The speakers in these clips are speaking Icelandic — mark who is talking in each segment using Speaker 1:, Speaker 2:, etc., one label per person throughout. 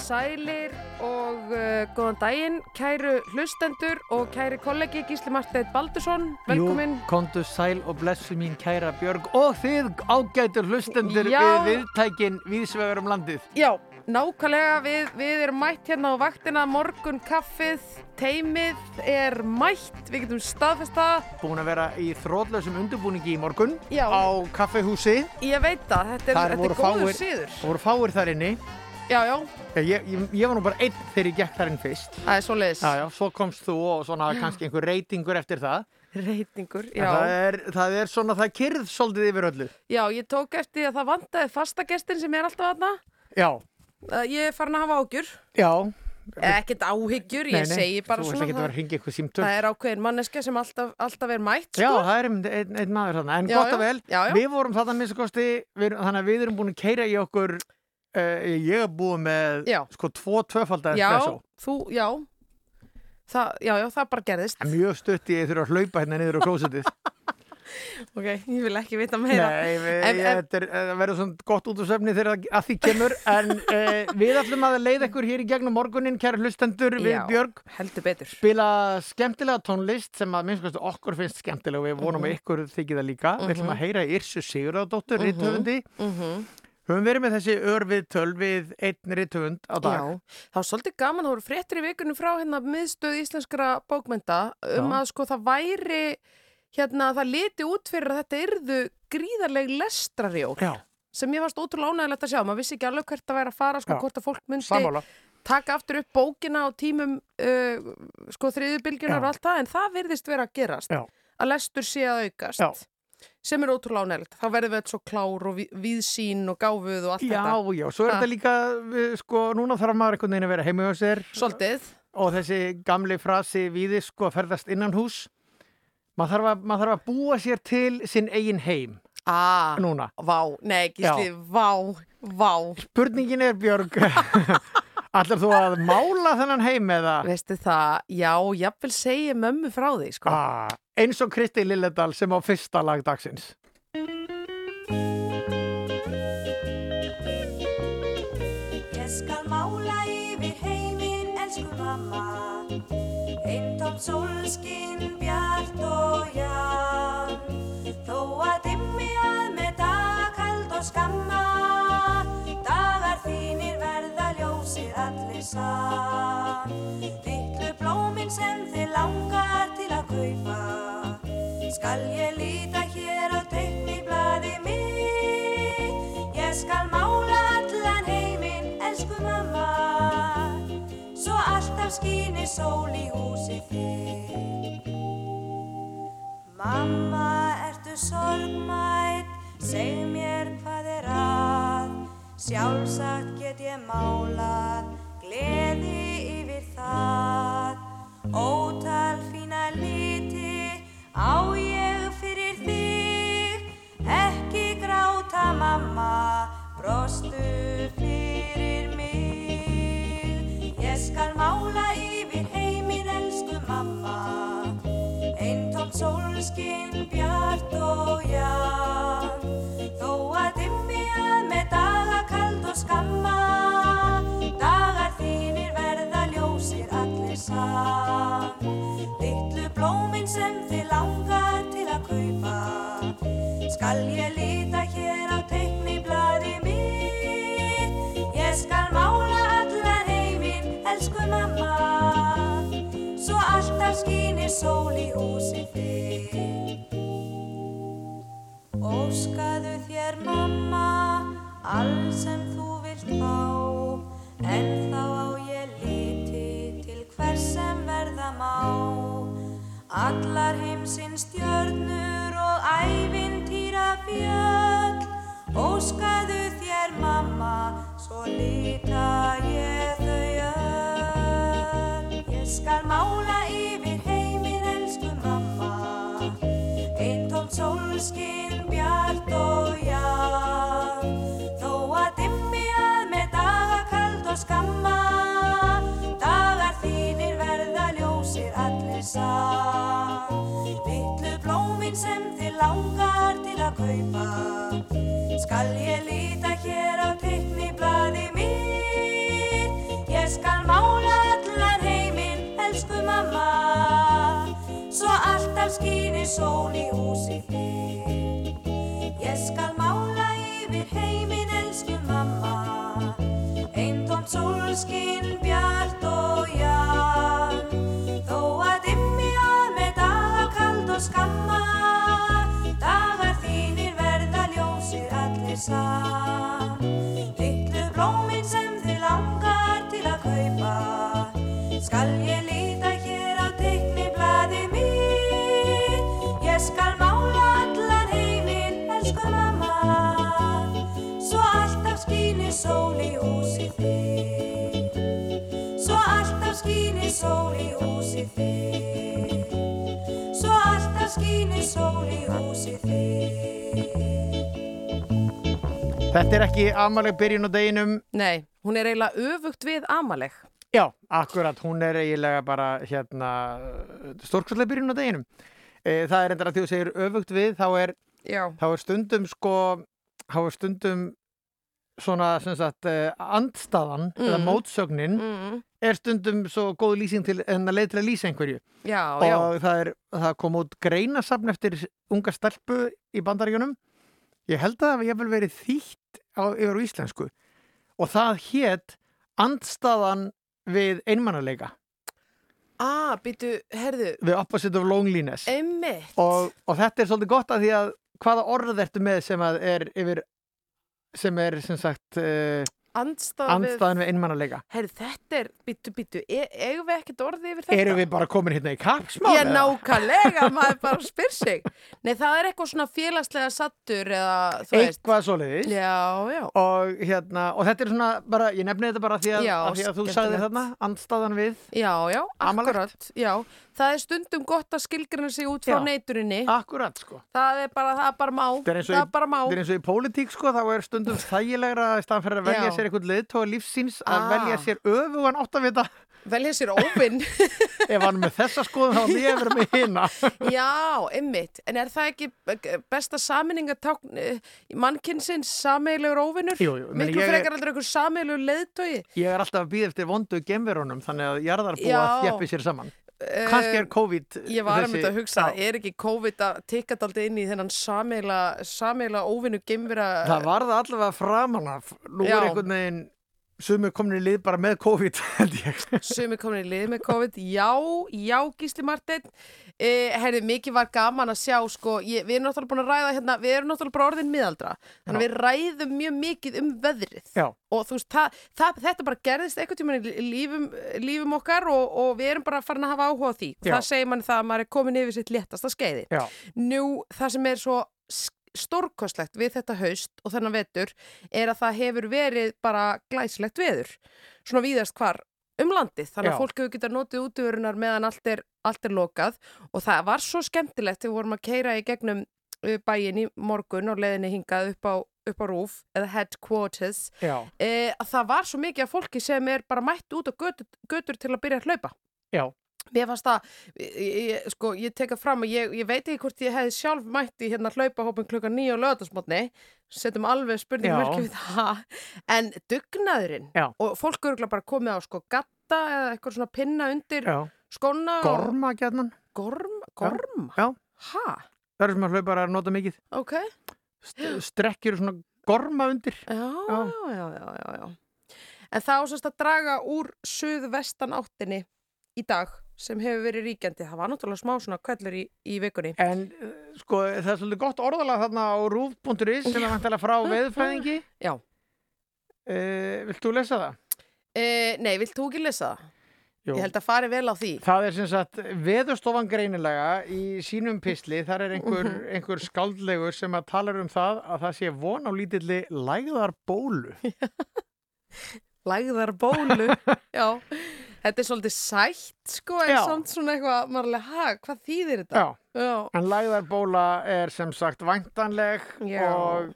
Speaker 1: sælir og uh, góðan daginn, kæru hlustendur og kæri kollegi Gísli Marteit Baldursson, velkomin.
Speaker 2: Jú, kontu sæl og blessu mín kæra Björg og þið ágætur hlustendur
Speaker 1: Já.
Speaker 2: við viðtækin viðsvegar um landið.
Speaker 1: Já, nákvæmlega, við, við erum mætt hérna á vaktina, morgun kaffið, teimið er mætt, við getum staðfesta.
Speaker 2: Búin að vera í þrótlausum undirbúningi í morgun
Speaker 1: Já.
Speaker 2: á kaffehúsi.
Speaker 1: Ég veit það, þetta er, þetta er góður
Speaker 2: fáir-
Speaker 1: síður.
Speaker 2: Það voru fáir þar inni.
Speaker 1: Já, já,
Speaker 2: Ég, ég, ég var nú bara einn þegar ég gekk þar inn fyrst.
Speaker 1: það er svoleiðis.
Speaker 2: Já, já, svo komst þú og svona kannski einhver reytingur eftir það.
Speaker 1: Reytingur,
Speaker 2: En Það
Speaker 1: já.
Speaker 2: er, það er svona, það kyrð svolítið yfir öllu.
Speaker 1: Já, ég tók eftir að það vantaði fastagestin sem er alltaf þarna.
Speaker 2: Já,
Speaker 1: Uh, Ég er farin að hafa ágjur.
Speaker 2: já.
Speaker 1: Ekkert áhyggjur, ég segi bara
Speaker 2: Þú
Speaker 1: svona.
Speaker 2: veist ekki að vera að ringa eitthvað símtöl.
Speaker 1: Það er ákveðin manneska sem alltaf, alltaf er mætt,
Speaker 2: Já,
Speaker 1: sko.
Speaker 2: það er einn ein maður þarna, en
Speaker 1: Já,
Speaker 2: gott
Speaker 1: já,
Speaker 2: og vel,
Speaker 1: já, já.
Speaker 2: við vorum þarna minnst kosti, við, þannig að við erum búin að keira í okkur, uh, ég er búin með
Speaker 1: Já.
Speaker 2: sko tvo tvöfaldar
Speaker 1: Já,
Speaker 2: espresso,
Speaker 1: þú, já. Það, já, já, það bara gerðist.
Speaker 2: mjög stutt ég þurfa að hlaupa hérna niður á klósitið.
Speaker 1: Ok, ég vil ekki vita meira.
Speaker 2: Nei, við,
Speaker 1: En-
Speaker 2: ég,
Speaker 1: en-
Speaker 2: þetta er, það verður svona gott út úr söfni þegar að- að því kemur, en uh, við ætlum að leiða ykkur hér í gegnum morgunin, kæra hlustendur, við
Speaker 1: Já.
Speaker 2: Björg,
Speaker 1: Heldur betur.
Speaker 2: spila skemmtilega tónlist sem að minnst kosti okkur finnst skemmtilega og við vonum
Speaker 1: Mhm.
Speaker 2: að ykkur þykir það líka. Við ætlum að heyra í Yrsu Sigurðardóttur, mm rithöfundi.
Speaker 1: Mm
Speaker 2: Höfum verið með þessi örvið töl við einn rithöfund á dag.
Speaker 1: Já, það var svolítið gaman, það voru fréttir í vikunum frá hérna miðstöð íslenskra bókmynda um
Speaker 2: Já.
Speaker 1: að sko það væri, hérna það liti út fyrir að þetta yrðu gríðarleg lestrarjól
Speaker 2: Já,
Speaker 1: sem ég varst ótrúlega ánægilegt að sjá. Maður vissi ekki alveg hvert að vera að fara, sko
Speaker 2: Já.
Speaker 1: hvort að fólk myndi
Speaker 2: sammála.
Speaker 1: taka aftur upp bókina á tímum uh, sko þriðubilgjunar
Speaker 2: Já.
Speaker 1: og allt það en það virðist vera að gerast að lestur sé að aukast
Speaker 2: Já.
Speaker 1: Sem er ótrúlega ánægilegt þá verðum við þetta svo klár og vi- víðsýn og gáfuð og allt
Speaker 2: Já,
Speaker 1: þetta.
Speaker 2: já, svo er
Speaker 1: Ha.
Speaker 2: þetta líka, við, sko, núna þarf maður einhvern veginn að vera heima hjá sér.
Speaker 1: Svolítið.
Speaker 2: Og þessi gamli frasi viði, sko, að ferðast innan hús. Maður þarf, að, maður þarf að búa sér til sinn eigin heim
Speaker 1: ah,
Speaker 2: núna.
Speaker 1: vá, nei, gísli, vá, vá.
Speaker 2: Spurningin er, Björg, allar þú að mála þennan heim eða
Speaker 1: veistu það, já, jafnvel segi mömmu frá því sko.
Speaker 2: ah, eins og Kristi Lilledal sem á fyrsta lag dagsins?
Speaker 3: Ég skal mála yfir heiminn, elsku mamma Eintómt sólskinn, bjart og jafn Þó að dimmi að með dagkald og skamma ljósir allir saman. Littlu blómin sem þið langar til að kaupa. Skal ég líta hér á teikniblaði mitt? Ég skal mála allan heiminn, elsku mamma. Svo alltaf skýni sól í húsi þitt. Mamma, ertu sorgmætt, seg mér hvað er að Sjálfsagt get ég málað, gleði yfir það. Ótal fína liti á ég fyrir þig. Ekki gráta mamma, brostu fyrir mig. Ég skal mála yfir heiminn, elsku mamma. Eintómt sólskinn, bjart og jafn og skamma. Dagar þínir verða ljósir allir saman Littlu blómin sem þið langar til að kaupa. Skal ég líta hér á teikniblaði mitt? Ég skal mála allan heiminn, elsku mamma. Svo alltaf skýnir sól í húsi þitt. Óskaðu þér mamma Allt sem þú vilt fá En þá á ég liti Til hvers sem verða má. Allar heimsins stjörnur og ævintýra fjöll Óskaðu þér mamma Svo líta ég þau öll. Ég skal mála yfir kaupa. Skal ég líta hér á teikni bladi mín? Ég skal mála allan heiminn, elsku mamma. Svo alltaf skýni sól í húsi þig Ég skal mála yfir heiminn, elsku mamma. Einn tóm sólskinn saman. Littlu blómin sem þið langar til að kaupa, skal ég
Speaker 2: Þetta er ekki amaleg byrjun á deginum.
Speaker 1: Nei, hún er eiginlega öfugt við amaleg.
Speaker 2: Já, akkurat, hún er eiginlega bara hérna stórkvæslega byrjun á deginum. E, það er endur að því þú segir öfugt við, þá er,
Speaker 1: Já.
Speaker 2: þá er stundum sko, þá er stundum svona sem sagt uh, andstaðan eða
Speaker 1: Mhm.
Speaker 2: mótsögnin
Speaker 1: Mm.
Speaker 2: er stundum svo góð lýsing til en að leið til að lýsa einhverju
Speaker 1: Já, já.
Speaker 2: og það, er, það kom út greinasafn eftir unga stelpu í bandaríunum ég held að það jafnvel verið þýtt á, yfir á íslensku. Og það hétt andstaðan við einmannalega
Speaker 1: Ah, býtu, herðu,
Speaker 2: The Opposite of Loneliness. Og, og þetta er svolítið gott að því að hvaða orð ertu með sem er yfir sem er sem sagt uh,
Speaker 1: Andstæðan við...
Speaker 2: við einmannalega
Speaker 1: Herðu, þetta er, býtu, býtu, e eigum við ekkert orðið yfir þetta?
Speaker 2: Erum við bara komin hérna í kapsmál?
Speaker 1: Já,
Speaker 2: eða?
Speaker 1: nákvæmlega, maður bara spyr sig. Nei, það er eitthvað svona félagslega sattur eða, þú veist.
Speaker 2: Eitthvað svoleiðis
Speaker 1: Já, já.
Speaker 2: og, hérna, og þetta er svona bara, ég nefni þetta bara því að,
Speaker 1: Já,
Speaker 2: að, því að þú sagði þarna andstaðan við
Speaker 1: Já, já, akkurat, já. Það er stundum gott að skilgrina sig út frá
Speaker 2: Já.
Speaker 1: neiturinni.
Speaker 2: akkurat sko
Speaker 1: Það er bara, það er bara má.
Speaker 2: Þetta er eins og
Speaker 1: Það
Speaker 2: í-
Speaker 1: er bara má.
Speaker 2: Að sér einhvern leiðtóa lífsins að
Speaker 1: Ah.
Speaker 2: velja sér öfugan áttavita
Speaker 1: Velja sér óvinn.
Speaker 2: ef hann með þessa skoðum þá er ég að vera með hina
Speaker 1: já, ymmit. En er það ekki besta saminningatákn mannkynsins sameilegur óvinnur?
Speaker 2: Jú, jú, meni,
Speaker 1: Miklu
Speaker 2: er,
Speaker 1: frekar aldrei einhver sameilegur leiðtói.
Speaker 2: ég er alltaf að býða eftir vondu gemverunum þannig að jarðarbúa
Speaker 1: Já.
Speaker 2: þjeppi sér saman kannski er COVID
Speaker 1: Ég var
Speaker 2: þessi-
Speaker 1: einmitt að hugsa,
Speaker 2: Já.
Speaker 1: er ekki COVID að tikka daldi inn í þennan sameila óvinnu gemvira?
Speaker 2: Það var það allavega framan af nú
Speaker 1: Já.
Speaker 2: er einhvern veginn sumir komin í lið bara með COVID
Speaker 1: Sumi komin í lið með COVID, já, já Gísli Marteinn. Eh, Herði, mikið var gaman að sjá sko, ég, við erum náttúrulega búin að ræða hérna, við erum náttúrulega bara orðin miðaldra þannig að við ræðum mjög mikið um veðrið.
Speaker 2: Já.
Speaker 1: og þú veist, það, það, þetta bara gerðist einhvern tímann í lífum, lífum okkar og, og við erum bara farin að hafa áhuga á því.
Speaker 2: Já.
Speaker 1: það segir manni það að maður er komin yfir sitt léttasta skeiði.
Speaker 2: Já.
Speaker 1: Nú, það sem er svo stórkostlegt við þetta haust og þennan vetur er að það hefur verið bara glæslegt veður svona víðast hvar um landið. Þannig
Speaker 2: Já.
Speaker 1: að fólk hefur getað notið útvörunar meðan allt er, allt er lokað og það var svo skemmtilegt þegar við vorum að keira í gegnum uh, bæin í morgun og leiðinni hingað upp á, upp á rúf eða headquarters
Speaker 2: Já,
Speaker 1: e, að það var svo mikið af fólki sem er bara mætt út á götur, götur til að byrja að hlaupa.
Speaker 2: Já,
Speaker 1: Mér fannst það, ég, sko, ég teka fram og ég, ég veit ekki hvort ég hefði sjálf mætt í hérna hlaupahópin klukkan nýja á lögadagsmotni, setjum alveg spurningmerki
Speaker 2: Já.
Speaker 1: við það, en dugnaðurinn
Speaker 2: Já.
Speaker 1: og fólk eru bara komið á sko gatta eða eitthvað svona pinna undir
Speaker 2: já.
Speaker 1: og
Speaker 2: Gorma gætnan
Speaker 1: gorm, gorm,
Speaker 2: Já.
Speaker 1: ha,
Speaker 2: Það eru sem að hlaupar að nota mikið.
Speaker 1: Ok,
Speaker 2: St Strekkjur svona gorma undir.
Speaker 1: Já,
Speaker 2: Já.
Speaker 1: já, já, já, já, já. En það ásast að draga úr suðvestan áttinni í dag sem hefur verið ríkjandi. Það var náttúrulega smá svona kvellur í, í vikunni.
Speaker 2: En uh, sko það er svolítið gott orðalag þarna á rúf.is sem er vantilega frá veðfræðingi
Speaker 1: Já.
Speaker 2: uh, Vilt þú lesa það?
Speaker 1: E, nei, vilt þú ekki lesa það?
Speaker 2: Jú.
Speaker 1: Ég held að fari vel á því.
Speaker 2: Það er sem sagt veðurstofan greinilega í sínum pisli, þar er einhver,
Speaker 1: Mhm.
Speaker 2: einhver skaldlegur sem að talar um það að það sé von á lítilli lægðar bólu.
Speaker 1: Lægðar bólu. Já. Þetta er svolítið sætt, sko, en
Speaker 2: Já.
Speaker 1: samt svona eitthvað, alveg, ha, hvað þýðir þetta?
Speaker 2: Já,
Speaker 1: Já.
Speaker 2: en lægðar bóla er sem sagt væntanleg
Speaker 1: Já.
Speaker 2: og,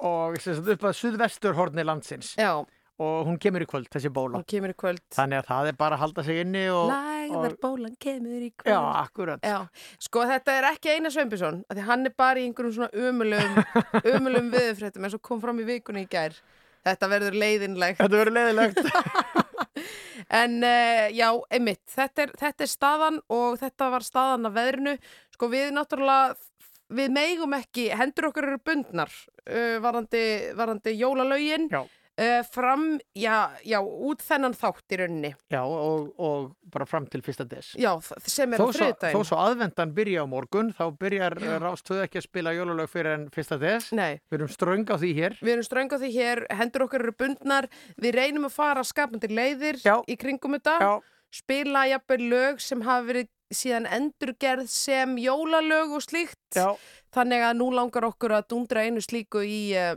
Speaker 2: og sem sagt upp að suðvestur horni landsins
Speaker 1: Já,
Speaker 2: og hún kemur í kvöld, þessi bóla.
Speaker 1: hún kemur í kvöld.
Speaker 2: Þannig að það er bara að halda sig inni og...
Speaker 1: Lægðar
Speaker 2: og-
Speaker 1: kemur í kvöld.
Speaker 2: Já, akkurat.
Speaker 1: Já, sko þetta er ekki Einar Sveinbjörnsson af því hann er bara í einhverjum svona umulum umulum viðfréttum eins og kom fram í vikunni í gær þetta verður leiðinlegt
Speaker 2: Þetta verður leiðilegt.
Speaker 1: en uh, já, einmitt þetta er, þetta er staðan og þetta var staðan af veðrinu sko við náttúrulega við megum ekki, hendur okkur eru bundnar uh, varandi, varandi jólalögin
Speaker 2: Já.
Speaker 1: Uh, fram, já, já, út þennan þátt í rauninni
Speaker 2: Já, og, og bara fram til fyrsta des.
Speaker 1: já, sem er á
Speaker 2: svo, þó
Speaker 1: þriðdægin
Speaker 2: svo aðvendan byrja á morgun, þá byrjar
Speaker 1: Já.
Speaker 2: Rástöð ekki að spila jólalög fyrir en fyrsta des.
Speaker 1: Nei,
Speaker 2: Við erum ströng á því hér.
Speaker 1: við erum ströng á því hér, hendur okkur eru bundnar við reynum að fara skapandi leiðir
Speaker 2: Já.
Speaker 1: í kringum þetta
Speaker 2: Já,
Speaker 1: spila jafnvel lög sem hafa verið síðan endurgerð sem jólalög og slíkt
Speaker 2: já,
Speaker 1: þannig að nú langar okkur að dundra einu slíku í, uh,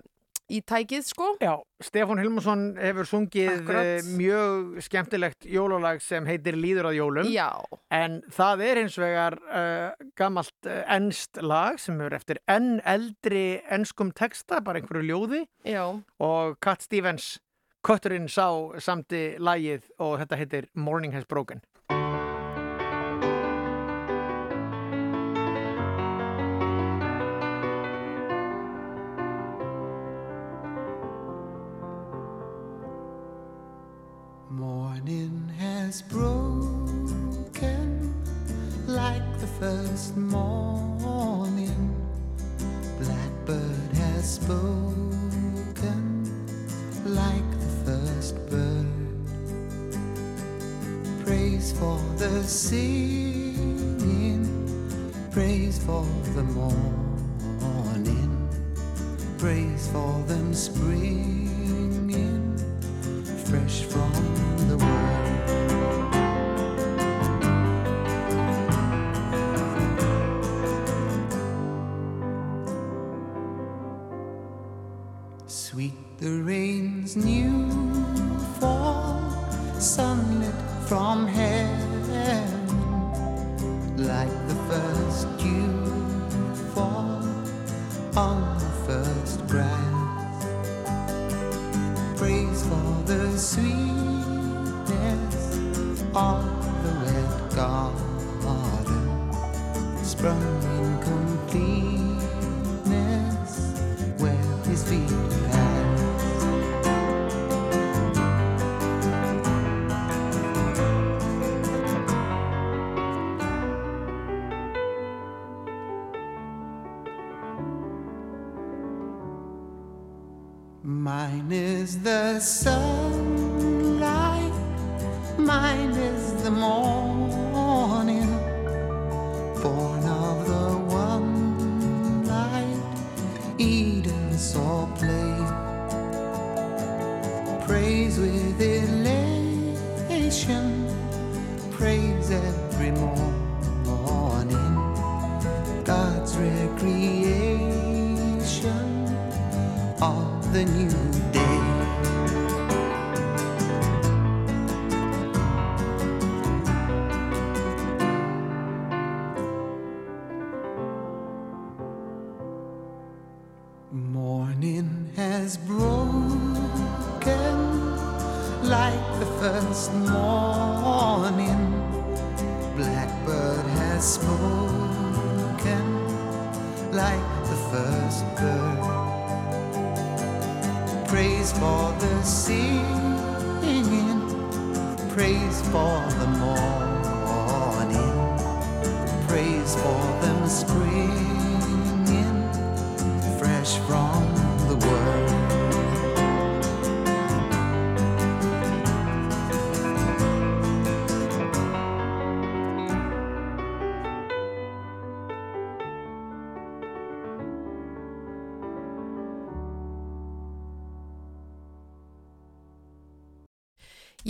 Speaker 1: í tækið sko
Speaker 2: já. Stefán Hilmarsson hefur sungið
Speaker 1: Akkurat.
Speaker 2: eh, mjög skemmtilegt jólalag sem heitir Líður að jólum.
Speaker 1: Já,
Speaker 2: En það er eins vegar uh, gammalt uh, ennst lag sem er eftir enn eldri ennskum texta, bara einhverju ljóði
Speaker 1: já,
Speaker 2: og Cat Stevens, kötturinn sá samti lagið og þetta heitir Morning Has Broken.
Speaker 4: Has broken like the first morning. Blackbird has spoken like the first bird. Praise for the singing, praise for the morning, praise for them springing fresh from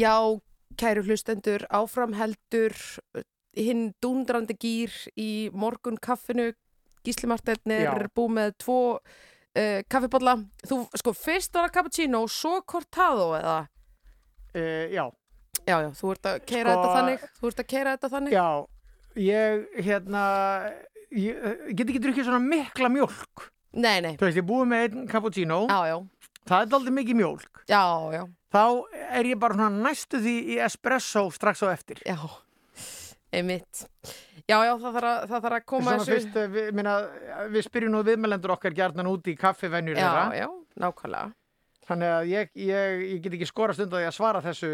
Speaker 1: já, kæru hlustendur áfram heldur hinn dundrandi gýr í morgun kaffinu Gísli Marteinn er búið með tvo uh, kaffibólla þú, sko, fyrst var það cappuccino svo cortado eða?
Speaker 2: Uh, já,
Speaker 1: já, já, þú ert að keira
Speaker 2: Sko-
Speaker 1: þetta þannig þú ert að keira þetta þannig.
Speaker 2: Já, ég, hérna, ég, ég get ekki drukkið svona mikla mjólk.
Speaker 1: nei, nei,
Speaker 2: Þú veist, ég búið með einn cappuccino,
Speaker 1: já, já,
Speaker 2: það er aldrei mikið mjólk.
Speaker 1: já, já
Speaker 2: Þá er ég bara næstu því í espresso strax á eftir.
Speaker 1: já, einmitt já, já, það þarf að, það þarf að koma
Speaker 2: Svona fyrst, eh, við, minna, við spyrjum nú viðmælendur okkar gjarnan út í kaffivennjur
Speaker 1: já,
Speaker 2: þeirra.
Speaker 1: já, nákvæmlega
Speaker 2: Þannig að ég, ég, ég get ekki skora stund á því að svara þessu.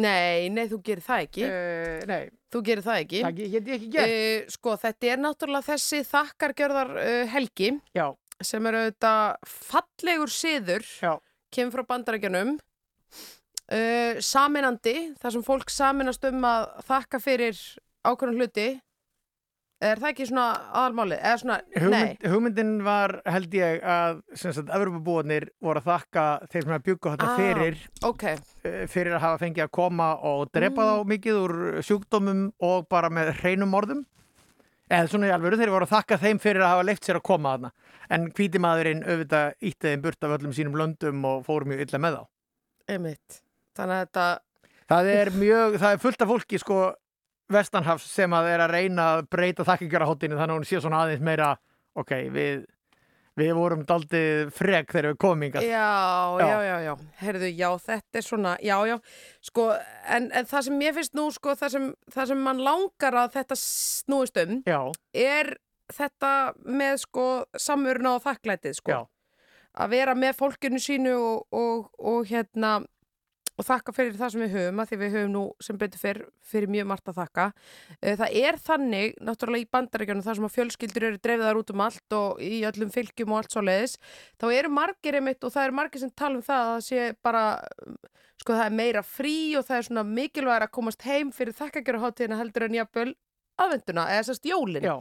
Speaker 1: Nei, nei, þú gerir það ekki.
Speaker 2: Uh, nei,
Speaker 1: Þú gerir það ekki.
Speaker 2: það ég ekki gert.
Speaker 1: Uh, sko, þetta er náttúrulega þessi þakkargjörðar uh, helgi
Speaker 2: Já,
Speaker 1: sem er auðvitað fallegur siður, kemur frá bandarækjanum, uh, saminandi, þar sem fólk saminast um að þakka fyrir ákveðnum hluti. Er það ekki svona aðalmáli? Eða svona.
Speaker 2: Hugmynd, hugmyndin var held ég að Evropabúarnir voru að þakka þeir sem að bjugga þetta
Speaker 1: Ah.
Speaker 2: fyrir
Speaker 1: Ok,
Speaker 2: eh, fyrir að hafa fengið að koma og drepa
Speaker 1: Mm.
Speaker 2: þá mikið úr sjúkdómum og bara með hreinum orðum eða svona í alvöru þeir voru að þakka þeim fyrir að hafa leift sér að koma þarna en hvíti maðurinn auðvitað ítti þeim burt af öllum sínum löndum og fór mjög illa með þá.
Speaker 1: Einmitt. Þannig að þetta,
Speaker 2: það er mjög, það er fullt af fólki sko vestanhafs sem að er að reyna að breyta þakkingarahóttinu þannig að hún sé svona aðeins meira ok, við við vorum daldið frek þegar við komum hingað.
Speaker 1: Já,
Speaker 2: Já.
Speaker 1: já, já, heyrðu, já, þetta er svona, já, já, sko, en, en það sem mér finnst nú, sko, það sem, það sem mann langar að þetta snúist um,
Speaker 2: já,
Speaker 1: er þetta með, sko, samurna og þakklætið, sko.
Speaker 2: já,
Speaker 1: Að vera með fólkinu sínu og, og, og hérna, og þakka fyrir það sem við höfum, að því við höfum nú sem betur fyrir, fyrir mjög margt að þakka. Eh, Það er þannig, náttúrulega í bandaríkjunum, þar sem að fjölskyldur eru dreifiðar út um allt og í öllum fylgjum og allt svo leiðis, þá eru margir einmitt og það eru margir sem tala um það að það sé bara, sko það er meira frí og það er svona mikilvægur að komast heim fyrir þakkagjöraháttíðina heldur en jafnvel aðvenduna, eða sérst jólin
Speaker 2: já,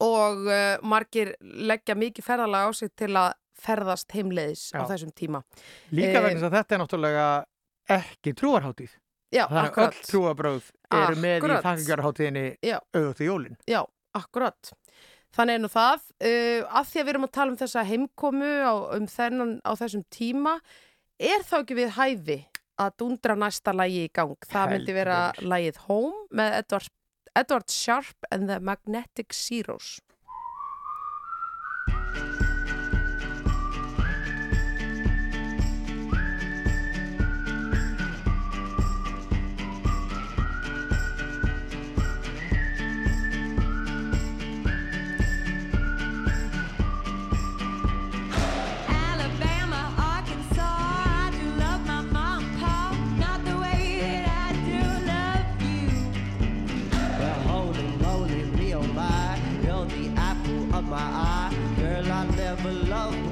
Speaker 1: og uh, margir leggja mikið ferðalega á sig til að ferðast heimleiðis á
Speaker 2: Já.
Speaker 1: þessum tíma.
Speaker 2: líka
Speaker 1: Eh,
Speaker 2: vegna þess að þetta er náttúrulega ekki trúarháttíð
Speaker 1: Já,
Speaker 2: þannig
Speaker 1: akkurat.
Speaker 2: öll trúarbröð eru með í
Speaker 1: Akkurat.
Speaker 2: þakkingaraháttíðinni
Speaker 1: Já.
Speaker 2: auðvitað jólin
Speaker 1: Já, akkurat. Þannig er nú það, uh, að því að við erum að tala um þessa heimkomu á, um þennan á þessum tíma, er þá ekki við hæfi að dundra næsta lægi í gang? Það myndi
Speaker 2: Heldur
Speaker 1: vera
Speaker 2: betur.
Speaker 1: lægið Home með Edward, Edward Sharp and the Magnetic Zeros.
Speaker 3: My
Speaker 5: eye. Girl, I never loved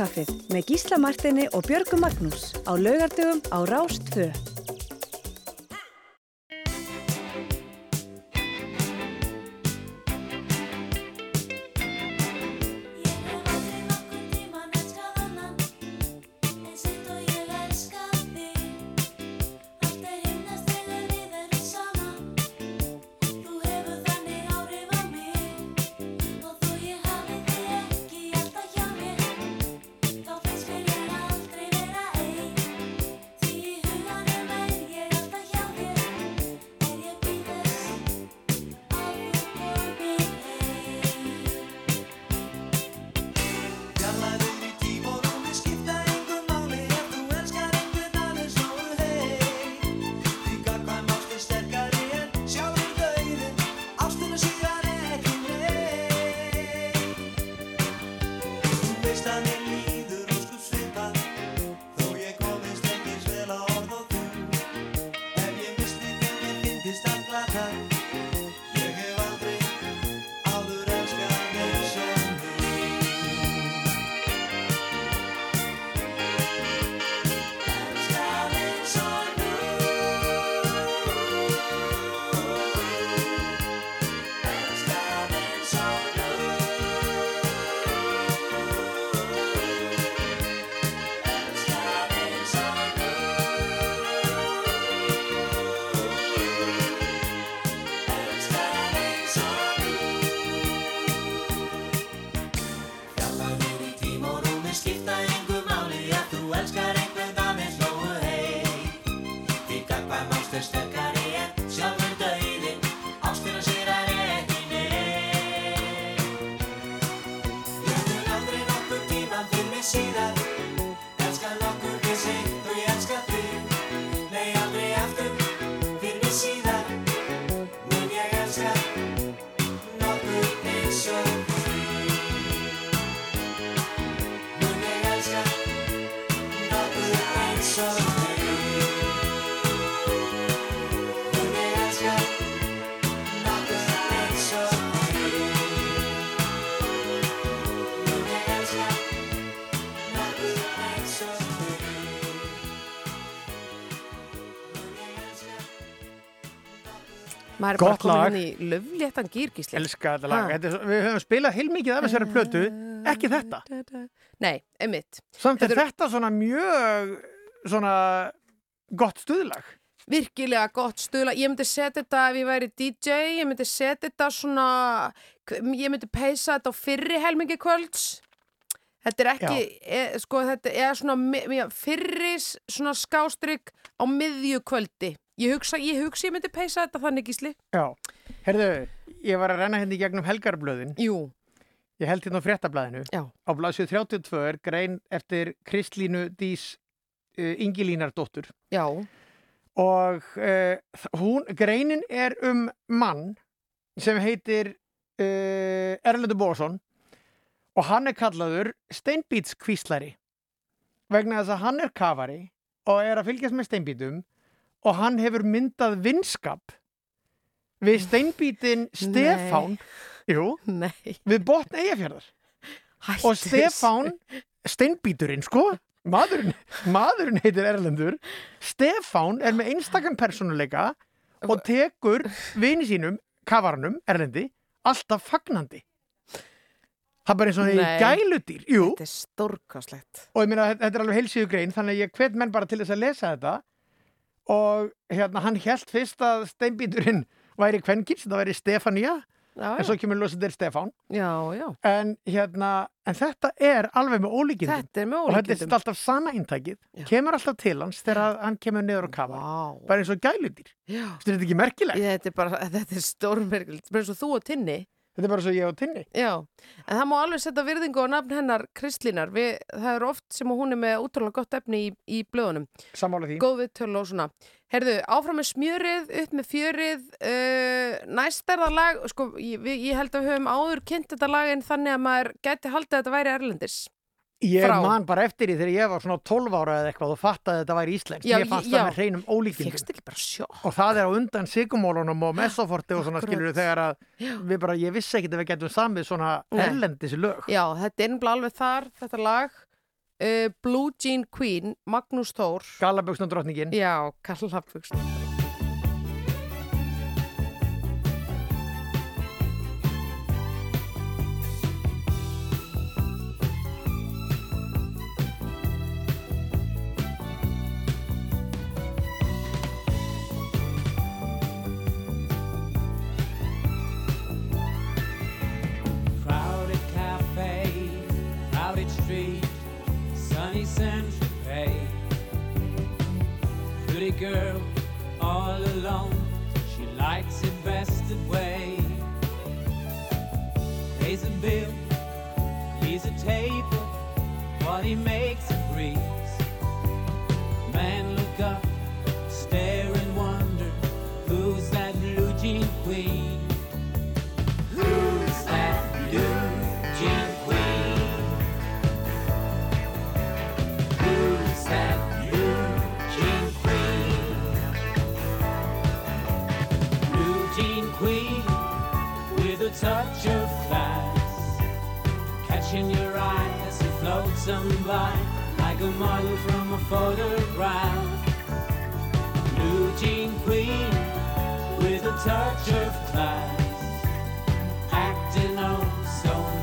Speaker 6: Morgunkaffið með Gísla Martini og Björgu Magnús á laugardögum á Rást
Speaker 1: Maður er
Speaker 2: Gott
Speaker 1: bara komin
Speaker 2: lag.
Speaker 1: inn í löfléttan gýrgísli.
Speaker 2: Elska þetta lag.
Speaker 1: Ha.
Speaker 2: Þetta er, við höfum spilað heilmikið af þessari plötu, ekki þetta.
Speaker 1: Nei, einmitt.
Speaker 2: Samt er
Speaker 1: Þetta
Speaker 2: þetta svona mjög svona gott stuðlag.
Speaker 1: Virkilega gott stuðla. Ég myndi setja þetta ef ég væri DJ, ég myndi setja þetta svona, ég myndi peysa þetta á fyrri helmingi kvölds. Þetta er ekki, e, sko, þetta er svona mi- mi- fyrri s- svona skástrygg á miðju kvöldi. Ég hugsa, ég hugsa ég myndi peysa þetta þannig gísli.
Speaker 2: Já. Herðu, ég var að renna hérna í gegnum helgarblöðin.
Speaker 1: Jú,
Speaker 2: Ég held hérna á fréttablaðinu.
Speaker 1: já,
Speaker 2: Á blaðsju 32 er grein eftir Kristlínu Dís uh, Ingilínardóttur.
Speaker 1: já,
Speaker 2: Og uh, hún, greinin er um mann sem heitir uh, Erlendur Bórsson og hann er kallaður steinbítskvíslari vegna þess að hann er kafari og er að fylgjast með steinbítum og hann hefur myndað vinskap við steinbítin Stefán. Jú,
Speaker 1: Nei,
Speaker 2: við botn eigafjörðar og Stefán steinbíturinn sko. Maðurinn, maðurinn heitir Erlendur. Stefán er með einstakann persónuleika og tekur vini sínum, kafaranum, Erlendi alltaf fagnandi. Það er bara eins og
Speaker 1: Nei.
Speaker 2: gæludýr. Jú,
Speaker 1: Þetta er stórkáslegt
Speaker 2: og ég meina þetta er alveg heilsíðu grein þannig að ég hvet menn bara til þess að lesa þetta og hérna hann held fyrst að steinbíturinn væri kvenkins, þetta væri Stefania.
Speaker 1: Já,
Speaker 2: en svo kemur ljósið til Stefán.
Speaker 1: Já, já.
Speaker 2: en hérna, en þetta er alveg með ólíkindum.
Speaker 1: Þetta með
Speaker 2: og þetta er
Speaker 1: ólíkindum.
Speaker 2: alltaf sama eintækið
Speaker 1: Já.
Speaker 2: kemur alltaf til hans þegar hann kemur niður á kafa
Speaker 1: Vá,
Speaker 2: bara eins og gæludýr.
Speaker 1: Já.
Speaker 2: Þetta er ekki merkilegt,
Speaker 1: Þetta er er stórmerkilegt. Bara eins og þú og Tinni
Speaker 2: þetta er bara svo ég og Tinni.
Speaker 1: Já, en það má alveg setja virðingu á nafn hennar Kristlínar. Við, Það er oft sem hún er með útrúlega gott efni í, í blöðunum.
Speaker 2: Sammála því.
Speaker 1: Góð viðtölu og svona. Herðu, áfram með smjörið, upp með fjörið uh, Næst er það lag sko, ég, ég held að við höfum áður kynnt þetta lag en þannig að maður gæti haldið að þetta væri erlendis
Speaker 2: ég
Speaker 1: frá.
Speaker 2: man bara eftir því þegar ég var svona 12 ára eða eitthvað og fattaði að þetta væri íslensk
Speaker 1: Já,
Speaker 2: ég fannst
Speaker 1: já.
Speaker 2: það með hreinum
Speaker 1: sjokk?
Speaker 2: Og það er á undan sigumólunum og mesoforti og svona skilur þegar að við bara, ég vissi ekkert að við getum samið svona erlendis lög.
Speaker 1: Já, þetta er nefnilega alveg þar, þetta lag. Uh, Blue Jean Queen, Magnús Þór.
Speaker 2: Galaböksnum drottningin
Speaker 1: Já, Karla
Speaker 7: Bay. Pretty girl, all alone, she likes it best that way. Pays a bill, he's a table, what he makes a breeze. Man look up, stare and wonder, who's that blue jean queen? Touch of class, catching your eye as it floats on by like a model from a photograph. Blue jean queen with a touch of class acting oh so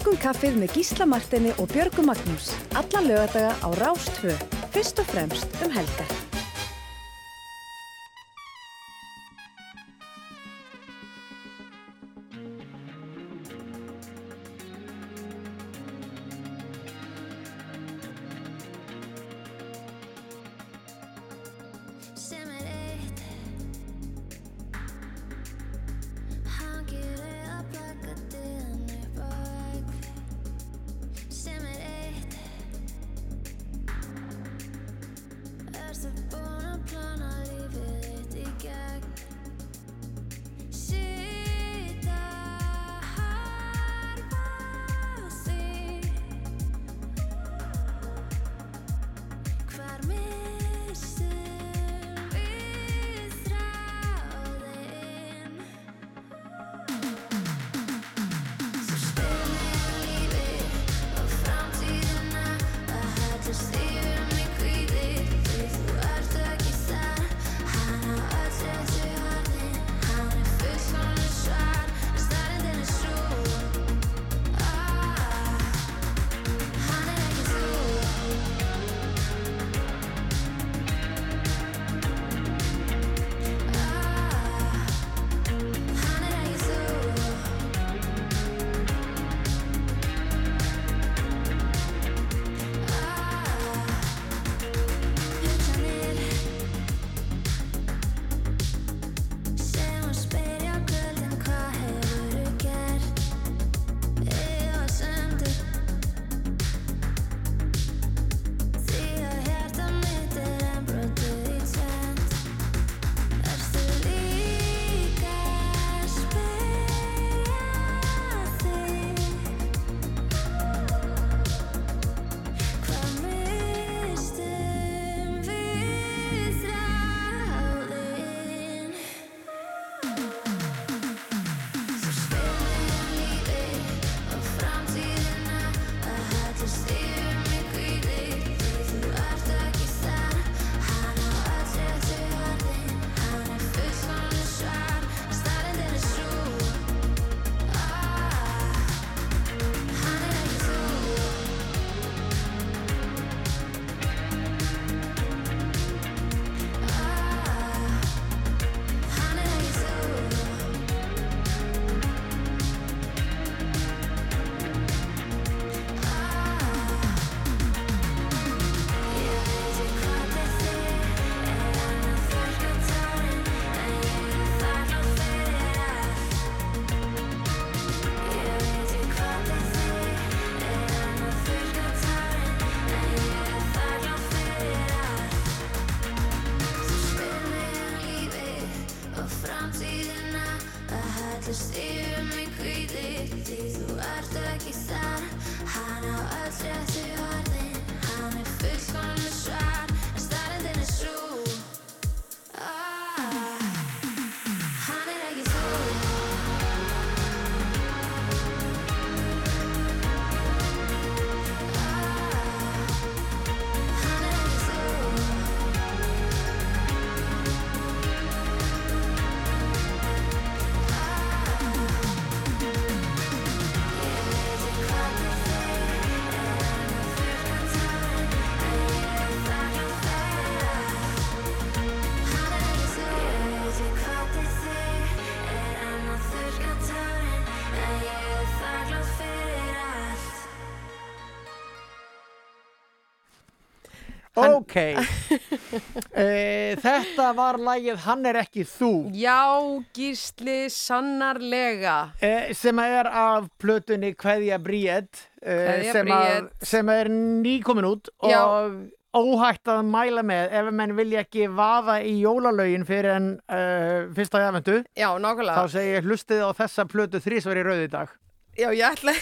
Speaker 8: Morgun kaffið með Gísla Martini og Björgu Magnús. Alla lögadaga á Rástvö. Fyrst og fremst um helgar.
Speaker 2: Ok, e, þetta var lagið Hann er ekki þú
Speaker 1: Já, gísli, sannarlega.
Speaker 2: e, sem er af plötunni Kveðja Bríett e,
Speaker 1: Kveðja
Speaker 2: sem, að- sem er nýkomin út
Speaker 1: Já.
Speaker 2: og óhægt að mæla með ef menn vilja ekki vaða í jólalögin fyrir en uh, fyrsta jafnvendu
Speaker 1: Já,
Speaker 2: þá
Speaker 1: nákvæmlega.
Speaker 2: segi ég hlustið á þessa plötu þrísvar í rauð í dag
Speaker 1: Já, ég ætla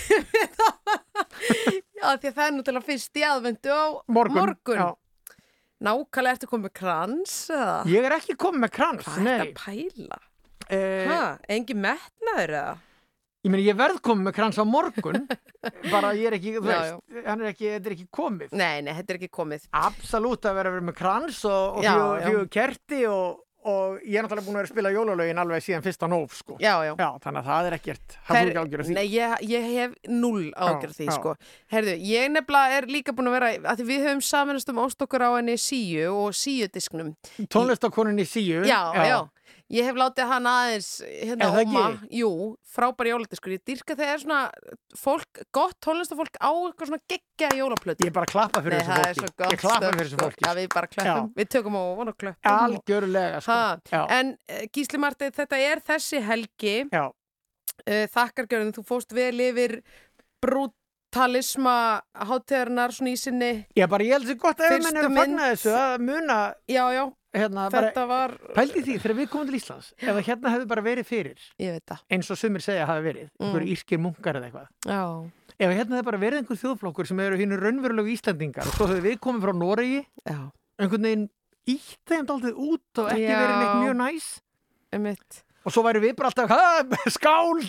Speaker 1: Já, því að það er nú til að fyrst í aðvendu á
Speaker 2: morgun, Já.
Speaker 1: Nákvæmlega ertu komið krans eða?
Speaker 2: ég er ekki komið með krans
Speaker 1: Hvað er
Speaker 2: nei.
Speaker 1: þetta að pæla?
Speaker 2: e,
Speaker 1: Hæ, engi metnaður eða?
Speaker 2: ég meni ég verð komið með krans á morgun bara ég er ekki, þú veist hann er ekki, þetta er ekki komið
Speaker 1: Nei, nei, þetta er ekki komið.
Speaker 2: absolutt að vera vera með krans og, og fjögur kerti og, og ég er náttúrulega búin að vera að spila jólalögin alveg síðan fyrsta nóf sko.
Speaker 1: Já, já.
Speaker 2: þannig að það er ekkert er því
Speaker 1: Nei, ég, ég hef null ágjör því,
Speaker 2: já.
Speaker 1: sko. Herðu, ég nefnilega er líka búin að vera, að því við höfum samanast um ástokkur á henni síu og síudisknum.
Speaker 2: tónlistakoninni síu
Speaker 1: Já, já. Ég hef látið hann aðeins, hérna,
Speaker 2: Er
Speaker 1: óma, jú, frábær jóladiskur. Ég dyrka þegar svona fólk, gott tónlistafólk á eitthvað svona geggja jólaplötu.
Speaker 2: ég er bara að klappa fyrir þessu
Speaker 1: er
Speaker 2: fólki.
Speaker 1: svo gott
Speaker 2: ég klappa fyrir þessu
Speaker 1: sko.
Speaker 2: fólki
Speaker 1: Já, við bara kleppum, við tökum og kleppum.
Speaker 2: algjörlega sko.
Speaker 1: Ha,
Speaker 2: já,
Speaker 1: En uh, Gísli Martið, þetta er þessi helgi.
Speaker 2: Já,
Speaker 1: uh, þakkargjörðin, þú fóst vel yfir brutalisma hátíðarinnar svona í sinni
Speaker 2: ég bara ég held þessi gott ef
Speaker 1: Fyrstu
Speaker 2: menn eru að fagna þessu að muna
Speaker 1: já, já,
Speaker 2: hérna, bara,
Speaker 1: þetta var
Speaker 2: pældi því þegar við komum til Íslands ef að hérna hefði bara verið fyrir
Speaker 1: það,
Speaker 2: eins og sumir segja hafi verið
Speaker 1: Mm.
Speaker 2: einhver írskir munkar eða eitthvað.
Speaker 1: Já,
Speaker 2: ef hérna hefði bara verið einhver þjóðflokkur sem eru hinn raunverulegu Íslandingar og svo hefur við komið frá Noregi
Speaker 1: já,
Speaker 2: einhvern veginn ítt þeim daldið út og ekki
Speaker 1: Já.
Speaker 2: verið neitt mjög næs.
Speaker 1: Einmitt.
Speaker 2: Og svo væri við bara alltaf "Ha, skál,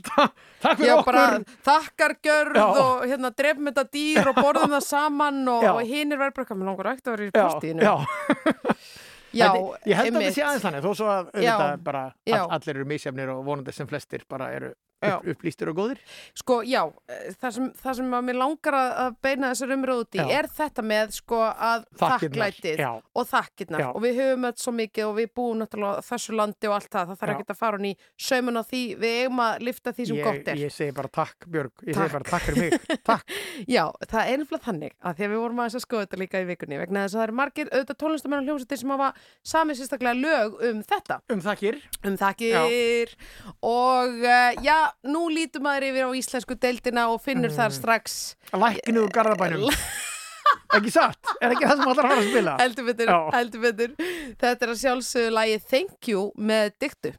Speaker 2: takk fyrir okkur.
Speaker 1: bara þakkargjörð
Speaker 2: Já.
Speaker 1: og hérna drefum þetta dýr og borðum það saman og, og hinn er verið bara með langar
Speaker 2: já, Þetta- ég held að þetta sé aðeins þannig þó svo að
Speaker 1: Já.
Speaker 2: all, allir eru misjafnir og vonandi sem flestir bara eru. Upp, upplýstir og góðir
Speaker 1: Sko, já, eh, það sem, það sem að mér langar að beina þessar umröð út í
Speaker 2: Já.
Speaker 1: er þetta með sko að
Speaker 2: Þakkirnar,
Speaker 1: þakklætið
Speaker 2: já.
Speaker 1: og þakkirnar
Speaker 2: Já.
Speaker 1: og við höfum öll svo mikið og við búum náttúrulega á þessu landi og allt það, það þarf
Speaker 2: Já.
Speaker 1: ekki að fara hún í saumun á því, við eigum að lifta því sem
Speaker 2: ég,
Speaker 1: gott er.
Speaker 2: ég segi bara takk Björg ég
Speaker 1: Takk.
Speaker 2: segi bara takk fyrir mig takk.
Speaker 1: Já, það er einfallega þannig að því að við vorum aðeins að skoða þetta líka í vikunni vegna þess að það eru margir auðvitað tónlistamenn og hljómsveitir sem hafa samið sérstaklega lög um þetta,
Speaker 2: um þakkir
Speaker 1: um þakkir og uh, já, nú lítum maður yfir á íslensku deildina og finnur þar
Speaker 2: Mm.
Speaker 1: strax
Speaker 2: læknu úr garðabænum ekki satt, er ekki það sem allar fara að spila
Speaker 1: heldur betur,
Speaker 2: Já.
Speaker 1: heldur betur þetta er að sjálfsögðu lagi Thank You með dyktu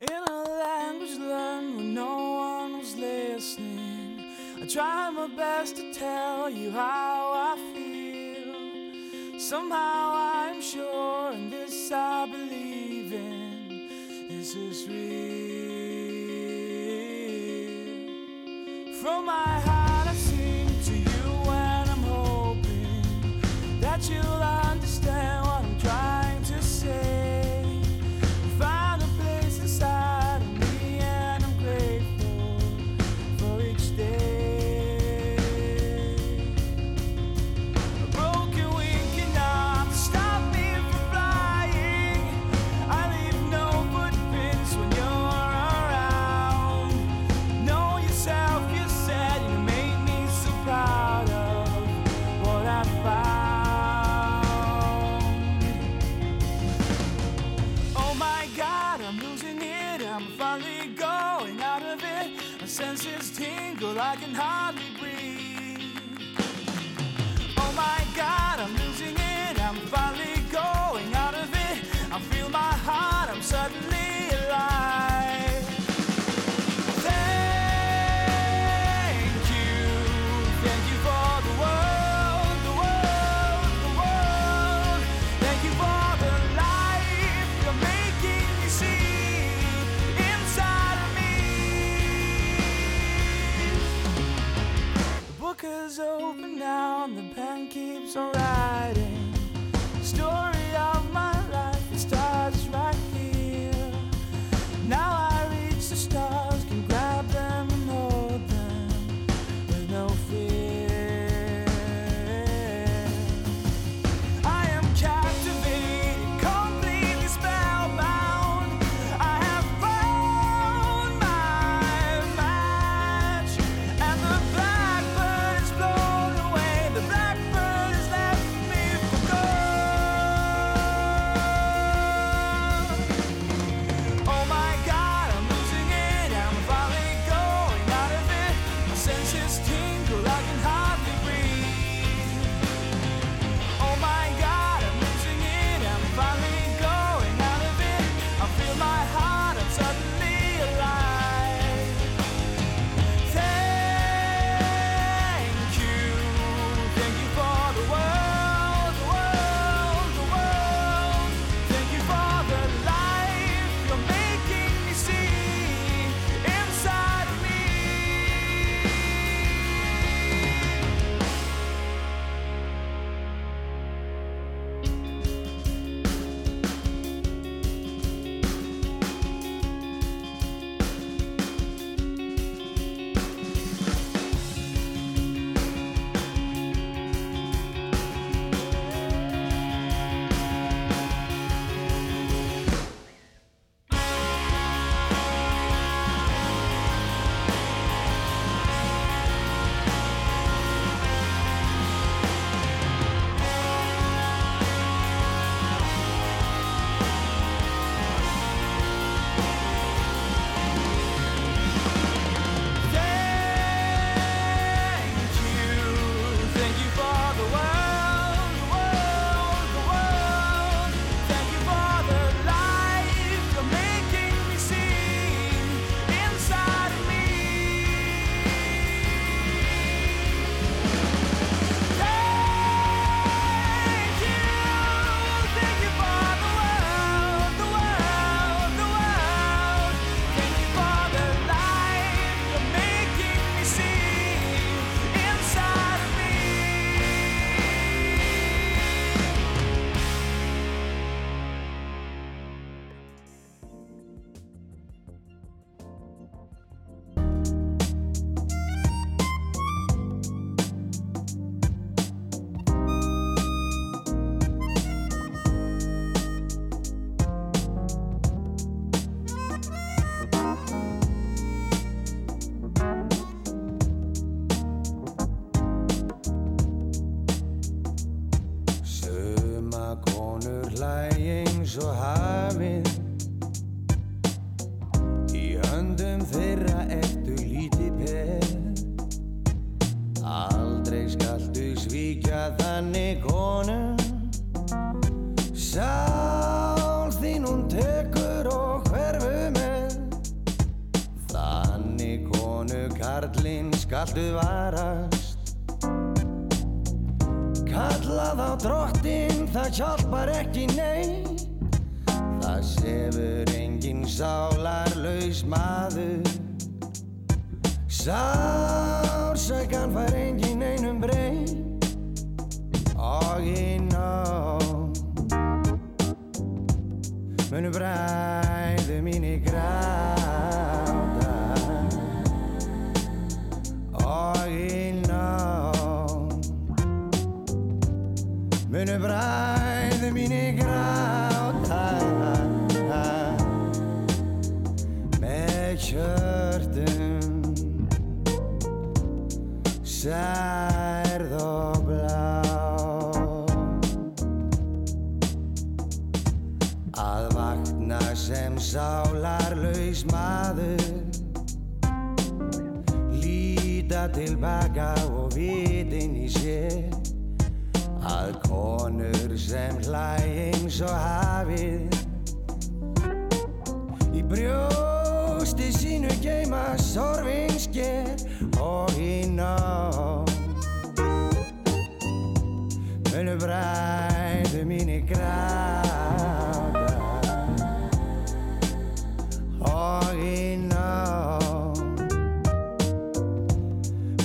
Speaker 9: In a language learned when no one was listening, I try my best to tell you how I feel. Somehow I'm sure, and this I believe in, this is real. From my heart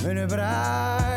Speaker 10: Munu bræðu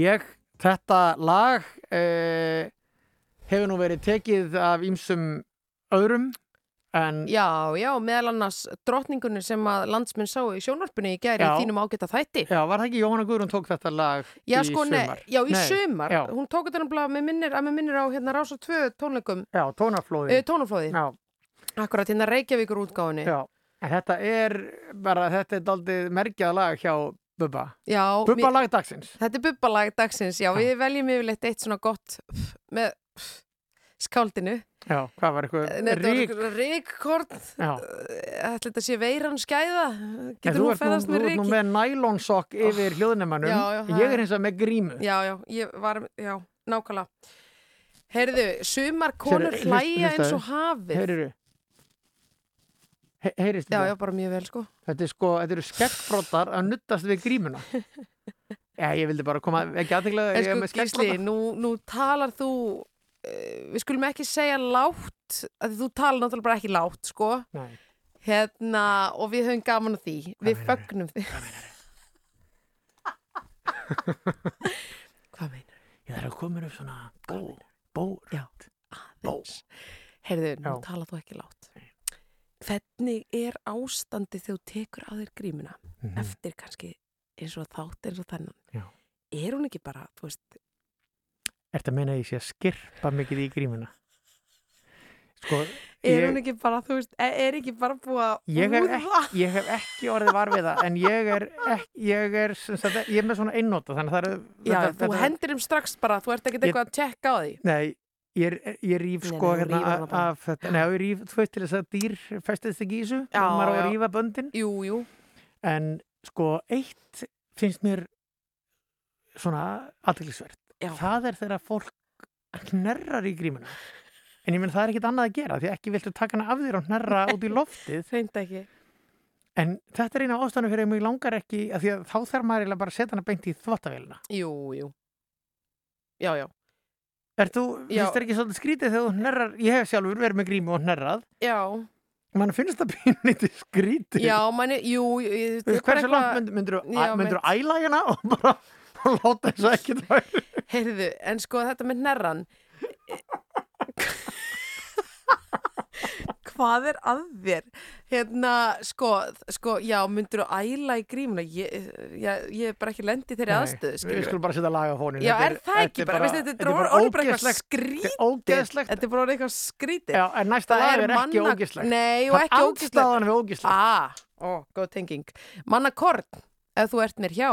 Speaker 2: held ég. Þetta lag eh, hefur nú verið tekið af ýmsum öðrum en
Speaker 1: Já, já, meðal annars drottningunni sem að landsmenn sáu í sjónvarpinu í í þínum ágæta þætti.
Speaker 2: já, var það ekki Jóhanna Guðrún tók þetta lag
Speaker 1: Já,
Speaker 2: í
Speaker 1: sko,
Speaker 2: sumar?
Speaker 1: já, í
Speaker 2: Nei,
Speaker 1: sumar.
Speaker 2: Já,
Speaker 1: Hún tók þetta nefnilega með minnir, að með minnir á hérna Rása 2 tónleikum,
Speaker 2: já tónaflóði.
Speaker 1: uh, tónaflóði.
Speaker 2: Já,
Speaker 1: Akkurat hérna Reykjavíkur útgáfunni.
Speaker 2: já. En þetta er bara, þetta er daldið mergjað lag hjá Bubba.
Speaker 1: Já,
Speaker 2: Bubba
Speaker 1: mér-
Speaker 2: lag dagsins.
Speaker 1: Þetta er bubbalag dagsins, já, við veljum yfirleitt eitt svona gott pff, með pff, skáldinu.
Speaker 2: Já, hvað var eitthvað? Rík.
Speaker 1: Ríkkorn,
Speaker 2: Já.
Speaker 1: ætla þetta sé veiran skæða, getur
Speaker 2: þú nú,
Speaker 1: fæðast
Speaker 2: þú
Speaker 1: með
Speaker 2: ert nú með nælonsokk yfir hljóðnemanum.
Speaker 1: Já, já,
Speaker 2: Ég
Speaker 1: er-
Speaker 2: eins og með grímu.
Speaker 1: Já, já, ég var, já, nákvæmlega. Heyrðu, sumar konur hlæja eins og hafið.
Speaker 2: Heyriru. He heyrist
Speaker 1: Já,
Speaker 2: þetta?
Speaker 1: já, bara mjög vel, sko.
Speaker 2: Þetta er sko, þetta eru skeggfróttar að nuttast við grímuna. Já, ég vildi bara koma, ekki er
Speaker 1: sko,
Speaker 2: með
Speaker 1: Gísli,
Speaker 2: skeggfróttar.
Speaker 1: nú, nú talar þú, uh, við skulum ekki segja látt, að þú talar náttúrulega bara ekki látt, sko.
Speaker 2: Nei,
Speaker 1: Hérna, og við höfum gaman af því. við fögnum því. Hvað meinar?
Speaker 2: ég þarf að koma upp svona ból, ból.
Speaker 1: Já, aðeins. Heyrðu, nú
Speaker 2: Já.
Speaker 1: talar þú ekki látt. Hvernig er ástandi þegar þú tekur á þér grímuna
Speaker 2: Mhm.
Speaker 1: eftir kannski eins og þátt eins og þennan
Speaker 2: Já.
Speaker 1: er hún ekki bara, þú veist
Speaker 2: Ertu að meina að ég sé að skirpa mikið í grímuna? Sko,
Speaker 1: er
Speaker 2: ég,
Speaker 1: hún ekki bara, þú veist, er, er ekki bara búið að
Speaker 2: ég, hef ekki, ég hef ekki orðið var við það en ég er, ekki, ég er, sagt, ég er með svona einnóta þannig að það er
Speaker 1: Já,
Speaker 2: þetta-
Speaker 1: þú
Speaker 2: þetta-
Speaker 1: hendir um strax bara, þú ert
Speaker 2: Ég-
Speaker 1: eitthvað að tjekka á því
Speaker 2: Nei, ég, ég rýf sko
Speaker 1: nei,
Speaker 2: hérna af, af þetta, nei, ég rýf veist til þess að dýr festist ekki í þessu?
Speaker 1: Já,
Speaker 2: og maður á að rýfa böndin?
Speaker 1: Jú, jú,
Speaker 2: en sko eitt finnst mér svona aðtilsvert
Speaker 1: Já.
Speaker 2: það er þegar fólk knerrar í grímuna. En ég menn það er ekkit annað að gera því ekki viltu taka hana af þér og knerra út í loftið.
Speaker 1: Reynda ekki.
Speaker 2: En þetta er eina ástæðan fyrir að mig langar ekki að því að þá þarf maður bara að setja hana beint í þvottavélina
Speaker 1: Jú, jú. Já, já,
Speaker 2: Er þú, finnst þér ekki svolítið skrítið þegar þú hnerrar, ég hef sjálfur verið með grímu og hnerrað.
Speaker 1: Já.
Speaker 2: Mann finnst það pínlítið skrítið.
Speaker 1: Já, manni, jú, ég-
Speaker 2: Þú hversu langt myndur, myndur æla hérna og bara og láta þess að ekki það
Speaker 1: Heyrðu, en sko þetta með nærran Hvað er að þér? Hérna, sko, sko, já, myndur þú æla í grímuna? Ég, ég, ég er bara ekki lendi þeirri aðstöðu,
Speaker 2: Við
Speaker 1: skilur
Speaker 2: skulum bara setja lag á fónin
Speaker 1: Já, er það ekki bara, veistu, þetta er orðið bara eitthvað skrítið. Þetta er bara orðið eitthvað skrítið.
Speaker 2: Já, en næsta
Speaker 1: Það
Speaker 2: lag
Speaker 1: er
Speaker 2: er ekki ógeðslegt
Speaker 1: Nei, og
Speaker 2: Það
Speaker 1: ekki
Speaker 2: er
Speaker 1: ógislegt.
Speaker 2: andstaðan við ógeðslegt
Speaker 1: Ah, ó, góð tenging. Manna Korn, ef þú ert mér hjá.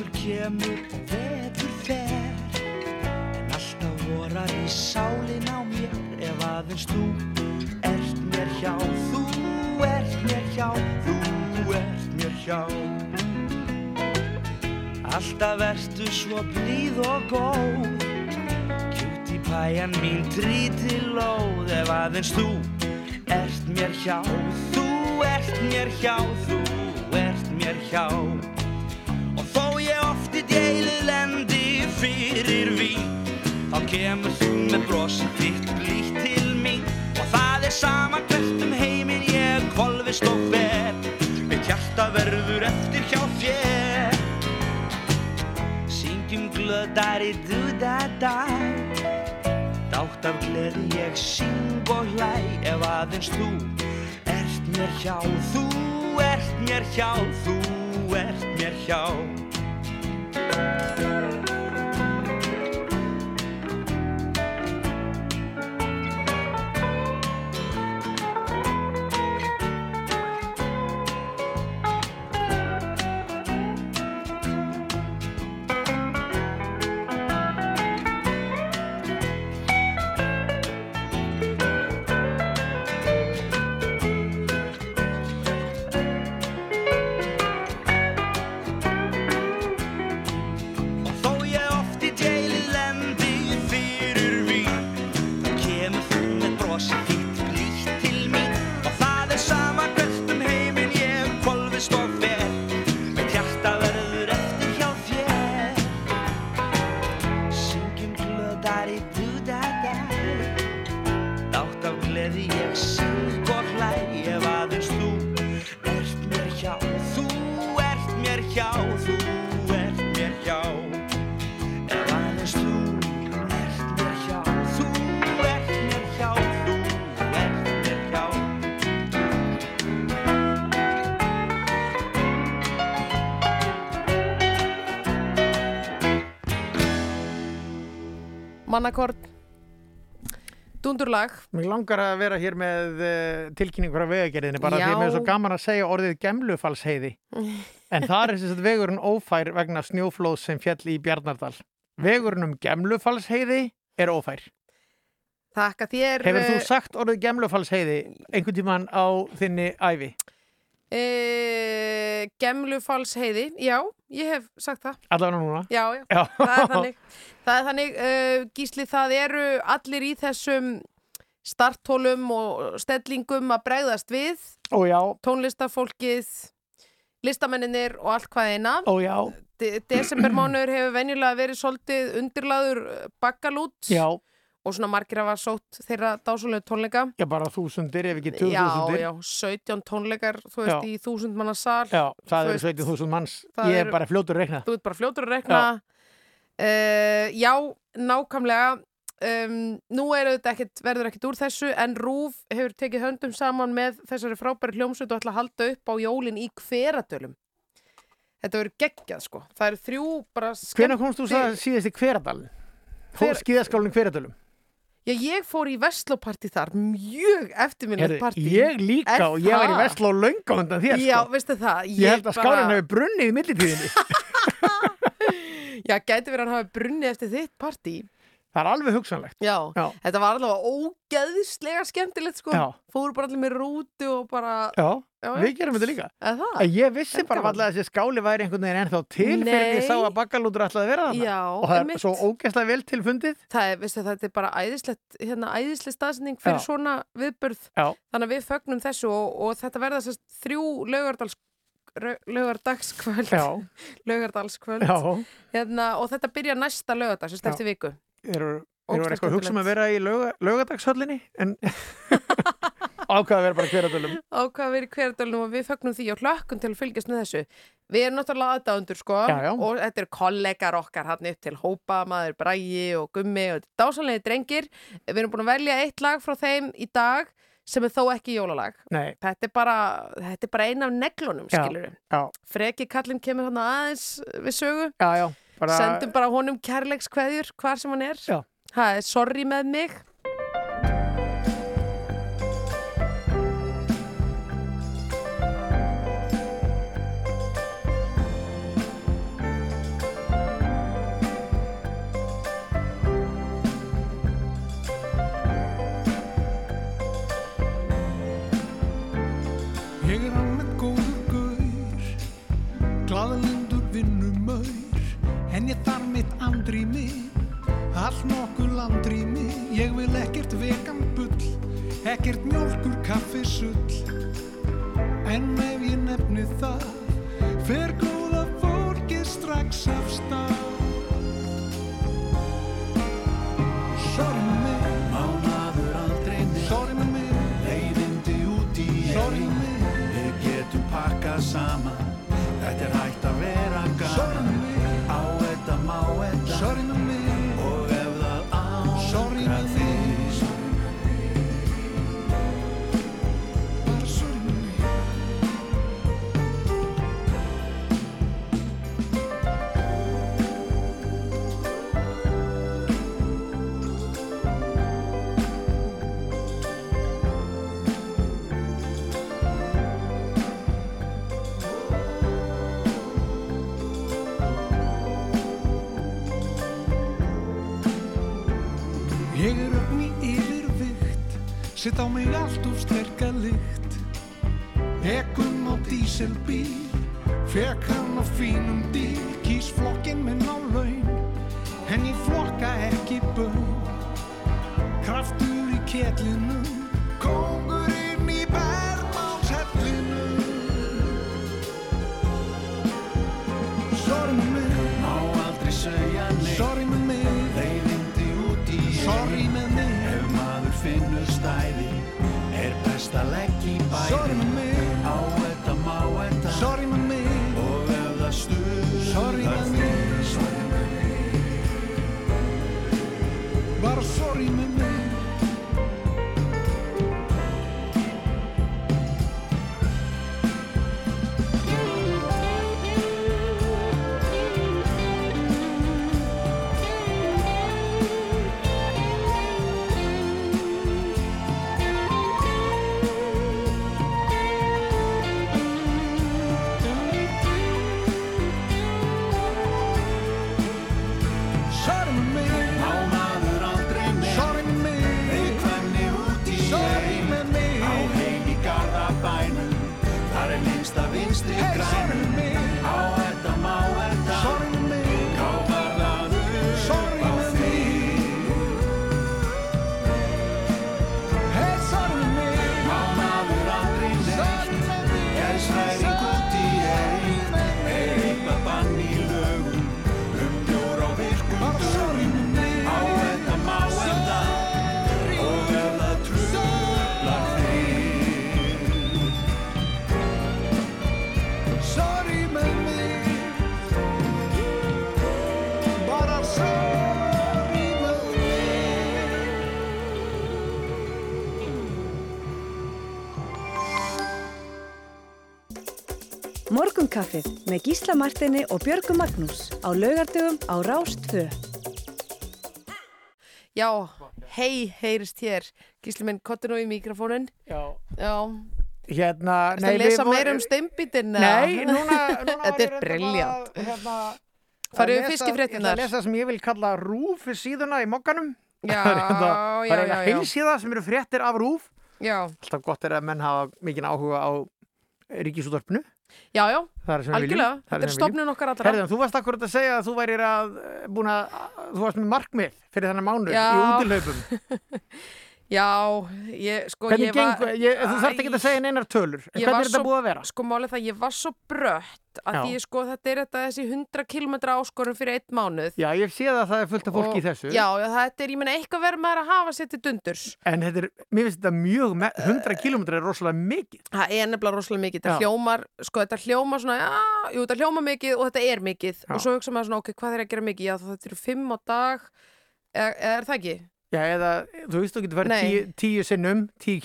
Speaker 5: Vetur kemur og vetur fer. En alltaf vorar í sálin á mér Ef aðeins þú ert mér hjá. Þú ert mér hjá Þú ert mér hjá. Alltaf ertu svo blíð og góð. Kjút í pæjan mín trítilóð Ef aðeins þú ert mér hjá. Þú ert mér hjá Þú ert mér hjá í deilu lendi fyrir vín Þá kemur þú með brosið þitt blítt til mín. Og það er sama hvert um heiminn ég kvolvist og fer Mitt hjarta verður eftir hjá þér. Syngjum glöðari du-da-da Dátt af gleði ég syng og hlæ. Ef aðeins þú ert mér hjá Þú ert mér hjá, þú ert mér hjá Og
Speaker 1: Manna Korn, dundurlag.
Speaker 2: Mér langar að vera hér með uh, tilkynningur af vegagerðinni bara
Speaker 1: Já.
Speaker 2: því að mér er svo gaman að segja orðið gemlufalsheiði en það er þess að vegurinn ófær vegna snjóflóð sem fjall í Bjarnardal Vegurinn um gemlufalsheiði er ófær
Speaker 1: Þakka þér.
Speaker 2: Hefur þú
Speaker 1: eh,
Speaker 2: sagt orðið gemlufalsheiði einhvern tímann á þinni ævi?
Speaker 1: E, Gemlufalls heiði, já, ég hef sagt það.
Speaker 2: Allavega núna
Speaker 1: Já, já,
Speaker 2: Já.
Speaker 1: það er þannig. Það er þannig, uh, Gísli, það eru allir í þessum starthólum og stellingum að bregðast við,
Speaker 2: Ó já,
Speaker 1: tónlistafólkið, listamenninir og allt hvað eina.
Speaker 2: ó
Speaker 1: De Desembermánuður hefur venjulega verið svolítið undirlaður bakkalút
Speaker 2: já
Speaker 1: og svona margir hafa sótt þeirra dásulegu tónleika
Speaker 2: Já, bara þúsundir ef ekki töðu
Speaker 1: Já,
Speaker 2: þúsundir.
Speaker 1: já, 17 tónleikar, þú veist,
Speaker 2: Já.
Speaker 1: í þúsund manna sal
Speaker 2: Já, það eru
Speaker 1: veist,
Speaker 2: 17.000 manns. Ég
Speaker 1: eru-
Speaker 2: er bara fljótur að reikna.
Speaker 1: þú ert bara fljótur að rekna uh, Já, nákvæmlega um, Nú er ekkit, verður ekkit úr þessu en Rúf hefur tekið höndum saman með þessari frábæri hljómsveit og ætla að halda upp á jólin í hveradölum Þetta verður geggjað sko Það eru þrjú bara
Speaker 2: Hvenær komst þú það síðast í Hveradal?
Speaker 1: Hver-
Speaker 2: skíðaskálinn Hveradalum?
Speaker 1: Já, ég fór í Vestlóparti þar, mjög eftirminnilegt
Speaker 2: Herðu,
Speaker 1: partí
Speaker 2: ég líka
Speaker 1: Er
Speaker 2: og ég var í? Vestló löngu undan þér,
Speaker 1: Já,
Speaker 2: sko.
Speaker 1: veistu það
Speaker 2: Ég held að skálinn hefur brunnið í millitíðinni.
Speaker 1: Já, gæti verið að hann hafi brunnið eftir þitt partí
Speaker 2: það er alveg hugsanlegt.
Speaker 1: Já,
Speaker 2: Já.
Speaker 1: þetta var allavega ógeðslega skemmtilegt sko
Speaker 2: Já.
Speaker 1: Fóru bara allir með rúti og bara
Speaker 2: Já,
Speaker 1: Já,
Speaker 2: við gerum þetta líka. En ég vissi bara alltaf að þessi skáli væri einhvern veginn ennþá til fyrir ég
Speaker 1: Nei.
Speaker 2: sá að bakkalútur ætlaði að vera þarna.
Speaker 1: Já,
Speaker 2: og það er
Speaker 1: einmitt.
Speaker 2: svo ógeðslega vel til fundið.
Speaker 1: Það er, veistu, þetta er bara æðislegt, hérna, æðisleg staðsending fyrir
Speaker 2: Já.
Speaker 1: svona viðburð.
Speaker 2: Já.
Speaker 1: Þannig að við fögnum þessu og, og þetta verða sérst þrjú laugardals, laugardagskvöld,
Speaker 2: Já,
Speaker 1: laugardalskvöld,
Speaker 2: já.
Speaker 1: hérna, og þetta byrja næsta laugardag, sérst eftir viku.
Speaker 2: Þeir eru eitthvað að hugsa um að vera í lauga, laugadagshöllinni en ákvaða að vera bara hverjadölum.
Speaker 1: ákvað að vera í hverjadölunum og við fögnum því og hlökkum til að fylgjast með þessu. Við erum náttúrulega aðdáðundur sko
Speaker 2: Já, já.
Speaker 1: og þetta eru kollegar okkar hann upp til hópa, maður Brægi og Gummi og dásanlega drengir. Við erum búin að velja eitt lag frá þeim í dag sem er þó ekki jólalag. Þetta er bara, þetta er bara ein af neglunum, skilur við. Freki kallinn kemur hann aðeins við sögu.
Speaker 2: já. Bara,
Speaker 1: Sendum bara honum kærleikskveðjur hvar sem hann er. Er sorry með mig.
Speaker 11: Mitt andrými, allt nokkuð landrými. Ég vil ekkert vegan bull, ekkert mjólkur kaffi sull, en ef ég nefni það, fer góða fólkið strax af stað. Sorry með mig,
Speaker 5: Má maður aldrei neitt.
Speaker 11: Sorry með mig,
Speaker 5: Leiðindi út í
Speaker 11: mig,
Speaker 5: Við getum pakkað saman þetta
Speaker 11: sitt á mig allt úr sterka lykt. Ekkum á díselbíl, fekk hann á fínum díl, kýs flokkinn minn á laun, en ég flokka ekki bön. Kraftur í ketlinum, kongurinn
Speaker 5: Er best
Speaker 6: Morgunkaffið með Gísla Martini og Björgu Magnús á laugardögum á Rást 2.
Speaker 1: Já, hei, heyrist hér. Gísli minn, kottu nú í mikrofónin.
Speaker 2: Já.
Speaker 1: Já,
Speaker 2: Hérna,
Speaker 1: Ertu að lesa meira um steinbítin?
Speaker 2: Nei, núna, núna var
Speaker 1: Þetta er
Speaker 2: að, Hérna, að
Speaker 1: við
Speaker 2: lesa-
Speaker 1: fiskifréttirnar?
Speaker 2: Ég ætla að lesa sem ég vil kalla rúf síðuna í mokkanum.
Speaker 1: Já,
Speaker 2: er hérna-
Speaker 1: já,
Speaker 2: Það
Speaker 1: já,
Speaker 2: er
Speaker 1: já.
Speaker 2: heilsíða sem eru fréttir af rúf.
Speaker 1: Já,
Speaker 2: Alltaf gott er að menn hafa mikinn áhuga á ríkisútvarpinu.
Speaker 1: Já, já, algjörlega. Þetta er stofnun okkar allra.
Speaker 2: Herðan, þú varst akkurat að segja að þú værir að eh, búin að, þú varst með markmið fyrir þennan mánuð
Speaker 1: Já.
Speaker 2: í útilaupum.
Speaker 1: Já, ég, sko,
Speaker 2: Hvernig
Speaker 1: ég var...
Speaker 2: gengur, ég, þú þarft ekki að segja neinar tölur, en hvernig er þetta búið að vera?
Speaker 1: Sko málið það, ég var svo brött að því, sko, þetta er þetta þessi 100 km áskorun fyrir einn mánuð.
Speaker 2: Já, ég sé það að það er fullt af fólki í þessu.
Speaker 1: Já, þetta er, ég meina, eitthvað verður maður að hafa sér til dundurs.
Speaker 2: En þetta er, mér finnst þetta mjög, me- 100 km er rosalega mikið.
Speaker 1: Það er nefnilega rosalega mikið. Þetta hljómar, sko, þetta hljómar svona, já, jú, þetta hljómar mikið og þetta er mikið.
Speaker 2: Já.
Speaker 1: Og svo hugsa maður svona, ok, hvað er að gera mikið? Já, þetta eru fimm á dag, er, er það ekki?
Speaker 2: Já, eða, þú veist, þú getur
Speaker 1: Nei.
Speaker 2: tíu, tíu sinnum, tíu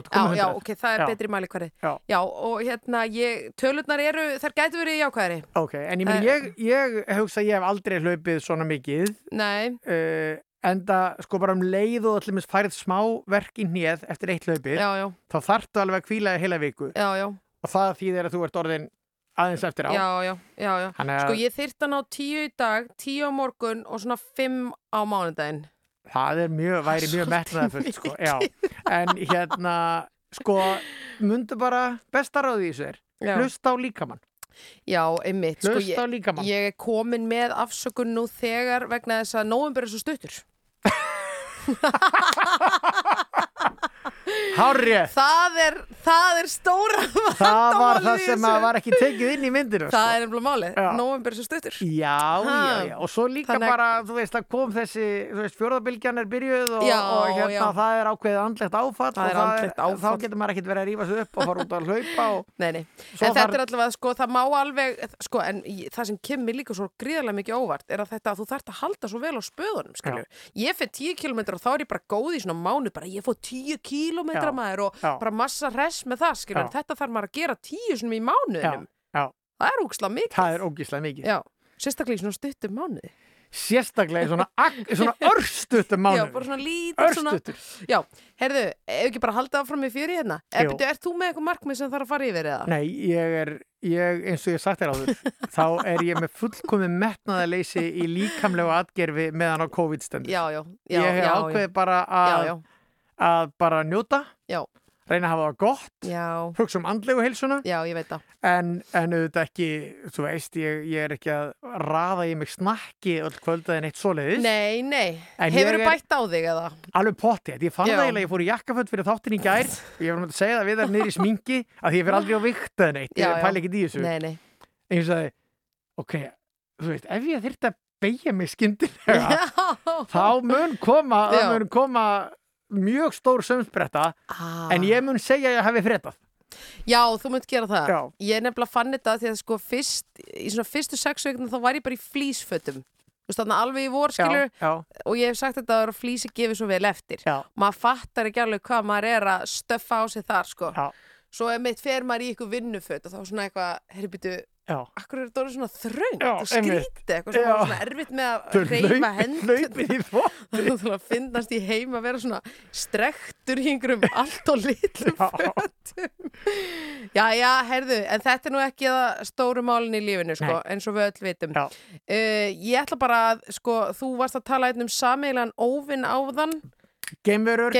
Speaker 2: ertu
Speaker 1: Já, já,
Speaker 2: 100.
Speaker 1: ok, það er
Speaker 2: Já.
Speaker 1: betri mæli hverði.
Speaker 2: Já.
Speaker 1: Já, og hérna, ég, tölurnar eru, þær gætu verið jákvæðari.
Speaker 2: Ok, en ég meni,
Speaker 1: Eh.
Speaker 2: ég, ég hugsa ég hef aldrei hlaupið svona mikið.
Speaker 1: Nei,
Speaker 2: Uh, enda, sko bara um leið og allir færið smá verk í hnið eftir eitt hlaupið,
Speaker 1: já, já,
Speaker 2: þá þarftu alveg að kvíla í heila viku.
Speaker 1: já, já,
Speaker 2: Og það þýðir að þú ert orðin aðeins eftir á.
Speaker 1: já, já, já,
Speaker 2: að
Speaker 1: Sko, ég þyrft að ná tíu í dag, tíu á morgun og svona fimm á mánudaginn.
Speaker 2: Það er mjög, væri mjög metnaðarfullt, sko. Já, en hérna, sko, mundu bara besta ráði í þessu er.
Speaker 1: Já,
Speaker 2: Hlusta á líkamann.
Speaker 1: já einmitt. Sko,
Speaker 2: Hlusta á
Speaker 1: ég,
Speaker 2: líkamann.
Speaker 1: ég er komin með afsökun nú þegar vegna þess að nóvember er svo stuttur.
Speaker 2: Hárrið!
Speaker 1: Það er, það er stóra
Speaker 2: Það var það sem var ekki tekið inn í myndinu, sko.
Speaker 1: Það er nefnilega málið.
Speaker 2: Já.
Speaker 1: Nóvember er svo stuttur.
Speaker 2: Já,
Speaker 1: Ha.
Speaker 2: já, já, og svo líka
Speaker 1: Þannig
Speaker 2: bara, þú veist, að kom þessi, þú veist, fjórðabilgjan er byrjuð og,
Speaker 1: Já,
Speaker 2: og hérna
Speaker 1: já.
Speaker 2: það er ákveðið andlegt áfall
Speaker 1: Það
Speaker 2: og
Speaker 1: er andlegt áfall.
Speaker 2: þá getur maður ekkert verið að rífa sig upp og fara út að hlaupa og
Speaker 1: Nei, nei.
Speaker 2: Svo
Speaker 1: en þetta
Speaker 2: þarf-
Speaker 1: er allavega, sko, það má alveg, sko, en það sem kemur líka svo gríðarlega mikið óvart er að þetta, þú þarft að halda svo vel á spöðunum, skilju. Ég fyrir 10 km og þá er ég bara góð í svona mánu, bara ég fór 10 km
Speaker 2: Já,
Speaker 1: maður og
Speaker 2: já.
Speaker 1: bara massa res með það, skilju.
Speaker 2: Já.
Speaker 1: Þetta þarf maður að gera 10 svona í mánuðinum.
Speaker 2: já,
Speaker 1: Það er úksla mikið.
Speaker 2: það er ógíslega mikið.
Speaker 1: Já, sérstaklega í svona stuttum mánuði.
Speaker 2: Sérstaklega í svona, svona örstuttum
Speaker 1: Já,
Speaker 2: mánuð.
Speaker 1: bara svona lítil svona.
Speaker 2: Örstuttur.
Speaker 1: Já, heyrðu, ef ekki bara halda áfram í fjöri hérna. Byrju, ert þú með eitthvað markmið sem þarf að fara yfir eða?
Speaker 2: Nei, ég er, ég, eins og ég sagt þér áður, þá er ég með fullkomið metnaðarleysi í líkamlegu atgerfi meðan á COVID stendur.
Speaker 1: Já, já, já.
Speaker 2: ég hef
Speaker 1: já,
Speaker 2: ákveðið bara
Speaker 1: Já,
Speaker 2: að,
Speaker 1: já,
Speaker 2: að bara njóta,
Speaker 1: já,
Speaker 2: reyna að hafa það gott,
Speaker 1: já,
Speaker 2: hugsa um andlegu heilsuna. En, en auðvitað ekki, þú veist, ég, ég er ekki að raða í mig snakki öll kvöldaðin eitt svoleiðis.
Speaker 1: Nei, nei. Hefur
Speaker 2: er-
Speaker 1: bætt á þig eða?
Speaker 2: Alveg pottið. Ég fann það eiginlega, ég fór í jakkaföld fyrir þáttin í gær. Ég var náttúrulega að segja það við þar niður í sminki að því ég fyrir aldrei á viktaði neitt. Ég pæla ekkert í þessu.
Speaker 1: Nei, nei.
Speaker 2: En ég sagði, ok, þú veist, ef ég þyrfti að beigja mig skyndilega, þá mun koma, mun koma mjög stór sömsbretta,
Speaker 1: Ah.
Speaker 2: en ég mun segja að ég hafi fréttað.
Speaker 1: Já, þú munt gera það.
Speaker 2: Já.
Speaker 1: Ég nefnilega fann þetta því að sko fyrst, í svona fyrstu sex veikna þá var ég bara í flýsfötum. Þú veist, þannig alveg í vor, skilur,
Speaker 2: Já, já,
Speaker 1: og ég hef sagt þetta að flýsi gefið svo vel eftir.
Speaker 2: já,
Speaker 1: Maður fattar ekki alveg hvað maður er að stöffa á sig þar, sko.
Speaker 2: já,
Speaker 1: Svo er mitt fer maður í ykkur vinnuföt og þá svona eitthvað, herri býtu, akkur er þetta orðið svona þröngt
Speaker 2: Já,
Speaker 1: og skrítið, eitthvað sem var svona erfitt með að
Speaker 2: í þvott.
Speaker 1: Þú að finnast í heim að vera svona strektur í einhverjum allt og litlum
Speaker 2: Já.
Speaker 1: fötum. Já, já, herðu, en þetta er nú ekki það stóru málin í lífinu, sko, eins og við öll vitum. Uh, ég ætla bara að, sko, þú varst að tala einn um sameilan óvinn áðan, gemverur,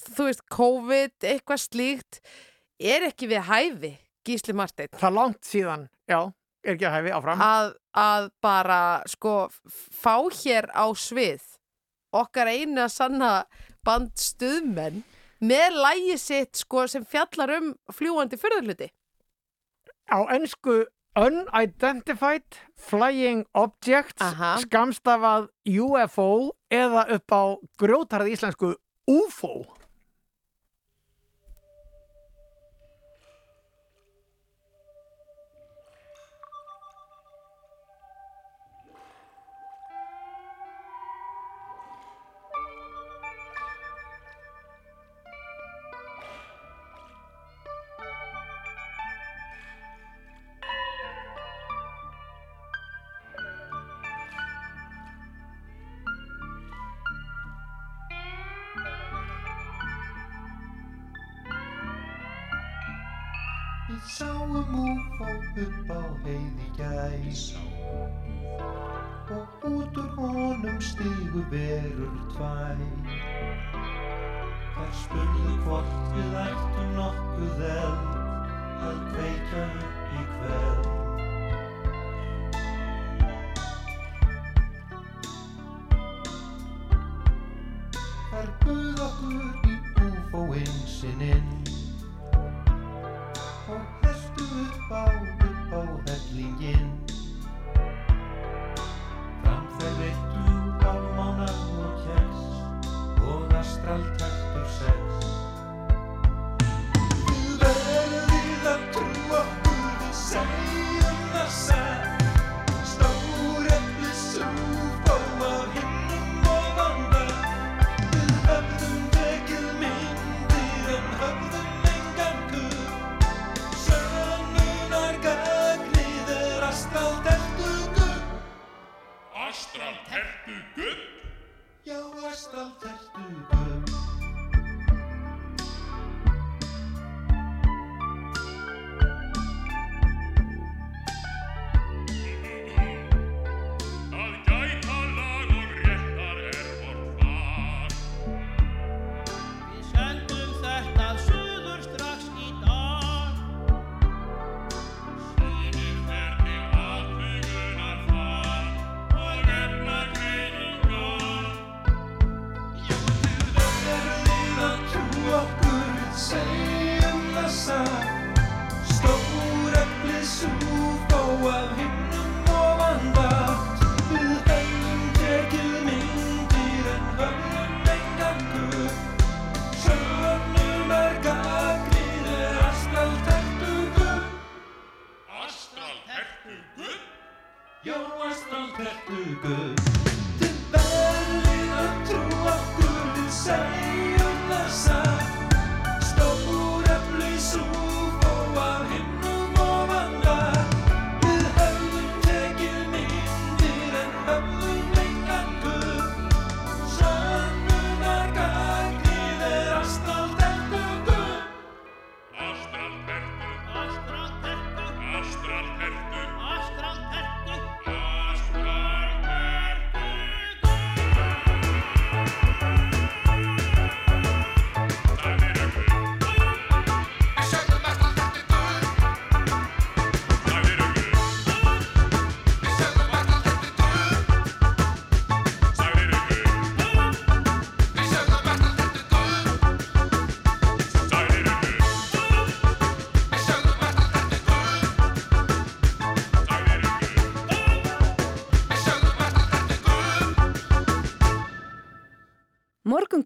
Speaker 1: þú veist, COVID, eitthvað slíkt, er ekki við hæfi, Gísli Marteinn,
Speaker 2: Það er langt síðan, já, er ekki að hæfi áfram.
Speaker 1: að, að bara, sko, fá hér á svið okkar einu að sanna band stuðmenn með lægi sitt, sko, sem fjallar um fljúandi fyrðarluti.
Speaker 2: Á ennsku Unidentified Flying Objects,
Speaker 1: Aha.
Speaker 2: skamstafað UFO eða upp á grjótarað íslensku UFO.
Speaker 12: Sáum úfó upp á heiði gæs og út úr honum stigu verur tvær. Þar spurðu hvort við ættum nokkuð eld að kveikja upp í kveld.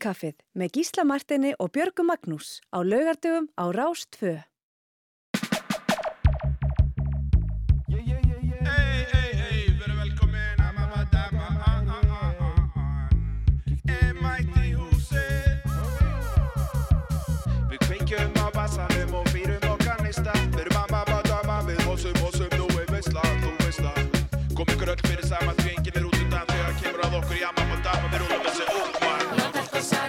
Speaker 6: Morgunkaffið með Gísla Martini og Björgu Magnús á laugardögum á Rás 2.
Speaker 13: Hey, hey, hey, verið velkomin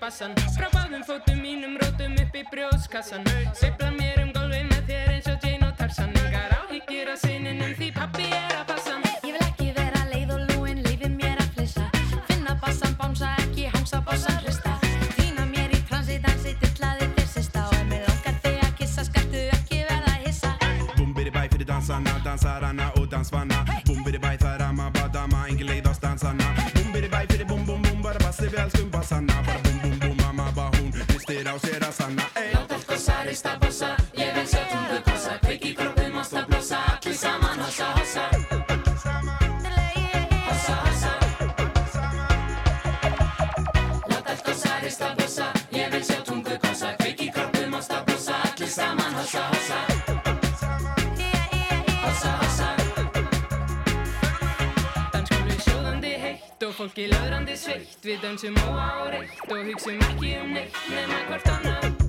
Speaker 14: bassan Frá báðum fótum mínum rótum upp í brjóðskassan Sveifla mér um gólfi með þér eins og Jane og Tarzan. Engar áhyggjur á sininum því pappi er að passa.
Speaker 15: Ég vil ekki vera leið og lúin, leiði mér að flissa. Finna bassan, bánsa ekki, hangsa bassan hrista. Týna mér í transi, dansi, dillaði þér sista. Og ef mig langar þig að kissa, skaltu ekki verða hissa.
Speaker 13: Bumbiri bæ fyrir dansarna, dansarana og dansvanna Bumbiri bæ það er amma, badama, engin leið á stansarna Bumbiri bæ fyrir bum bum bum, bara bassi við elskum bassana
Speaker 14: rista bossa Ég vil sjá tungu kossa Kveiki kroppum og slá blossa Allir saman hossa hossa. Hossa hossa. Láta allt hossa rista bossa Ég vil sjá tungu kossa Kveiki kroppum og
Speaker 15: slá blossa Allir saman hossa hossa. Hossa hossa. Danskólu sjóðandi heitt og fólki laurandi sveitt. Við dansum óa og reitt og hugsum ekki um neitt
Speaker 16: nema hvort annað.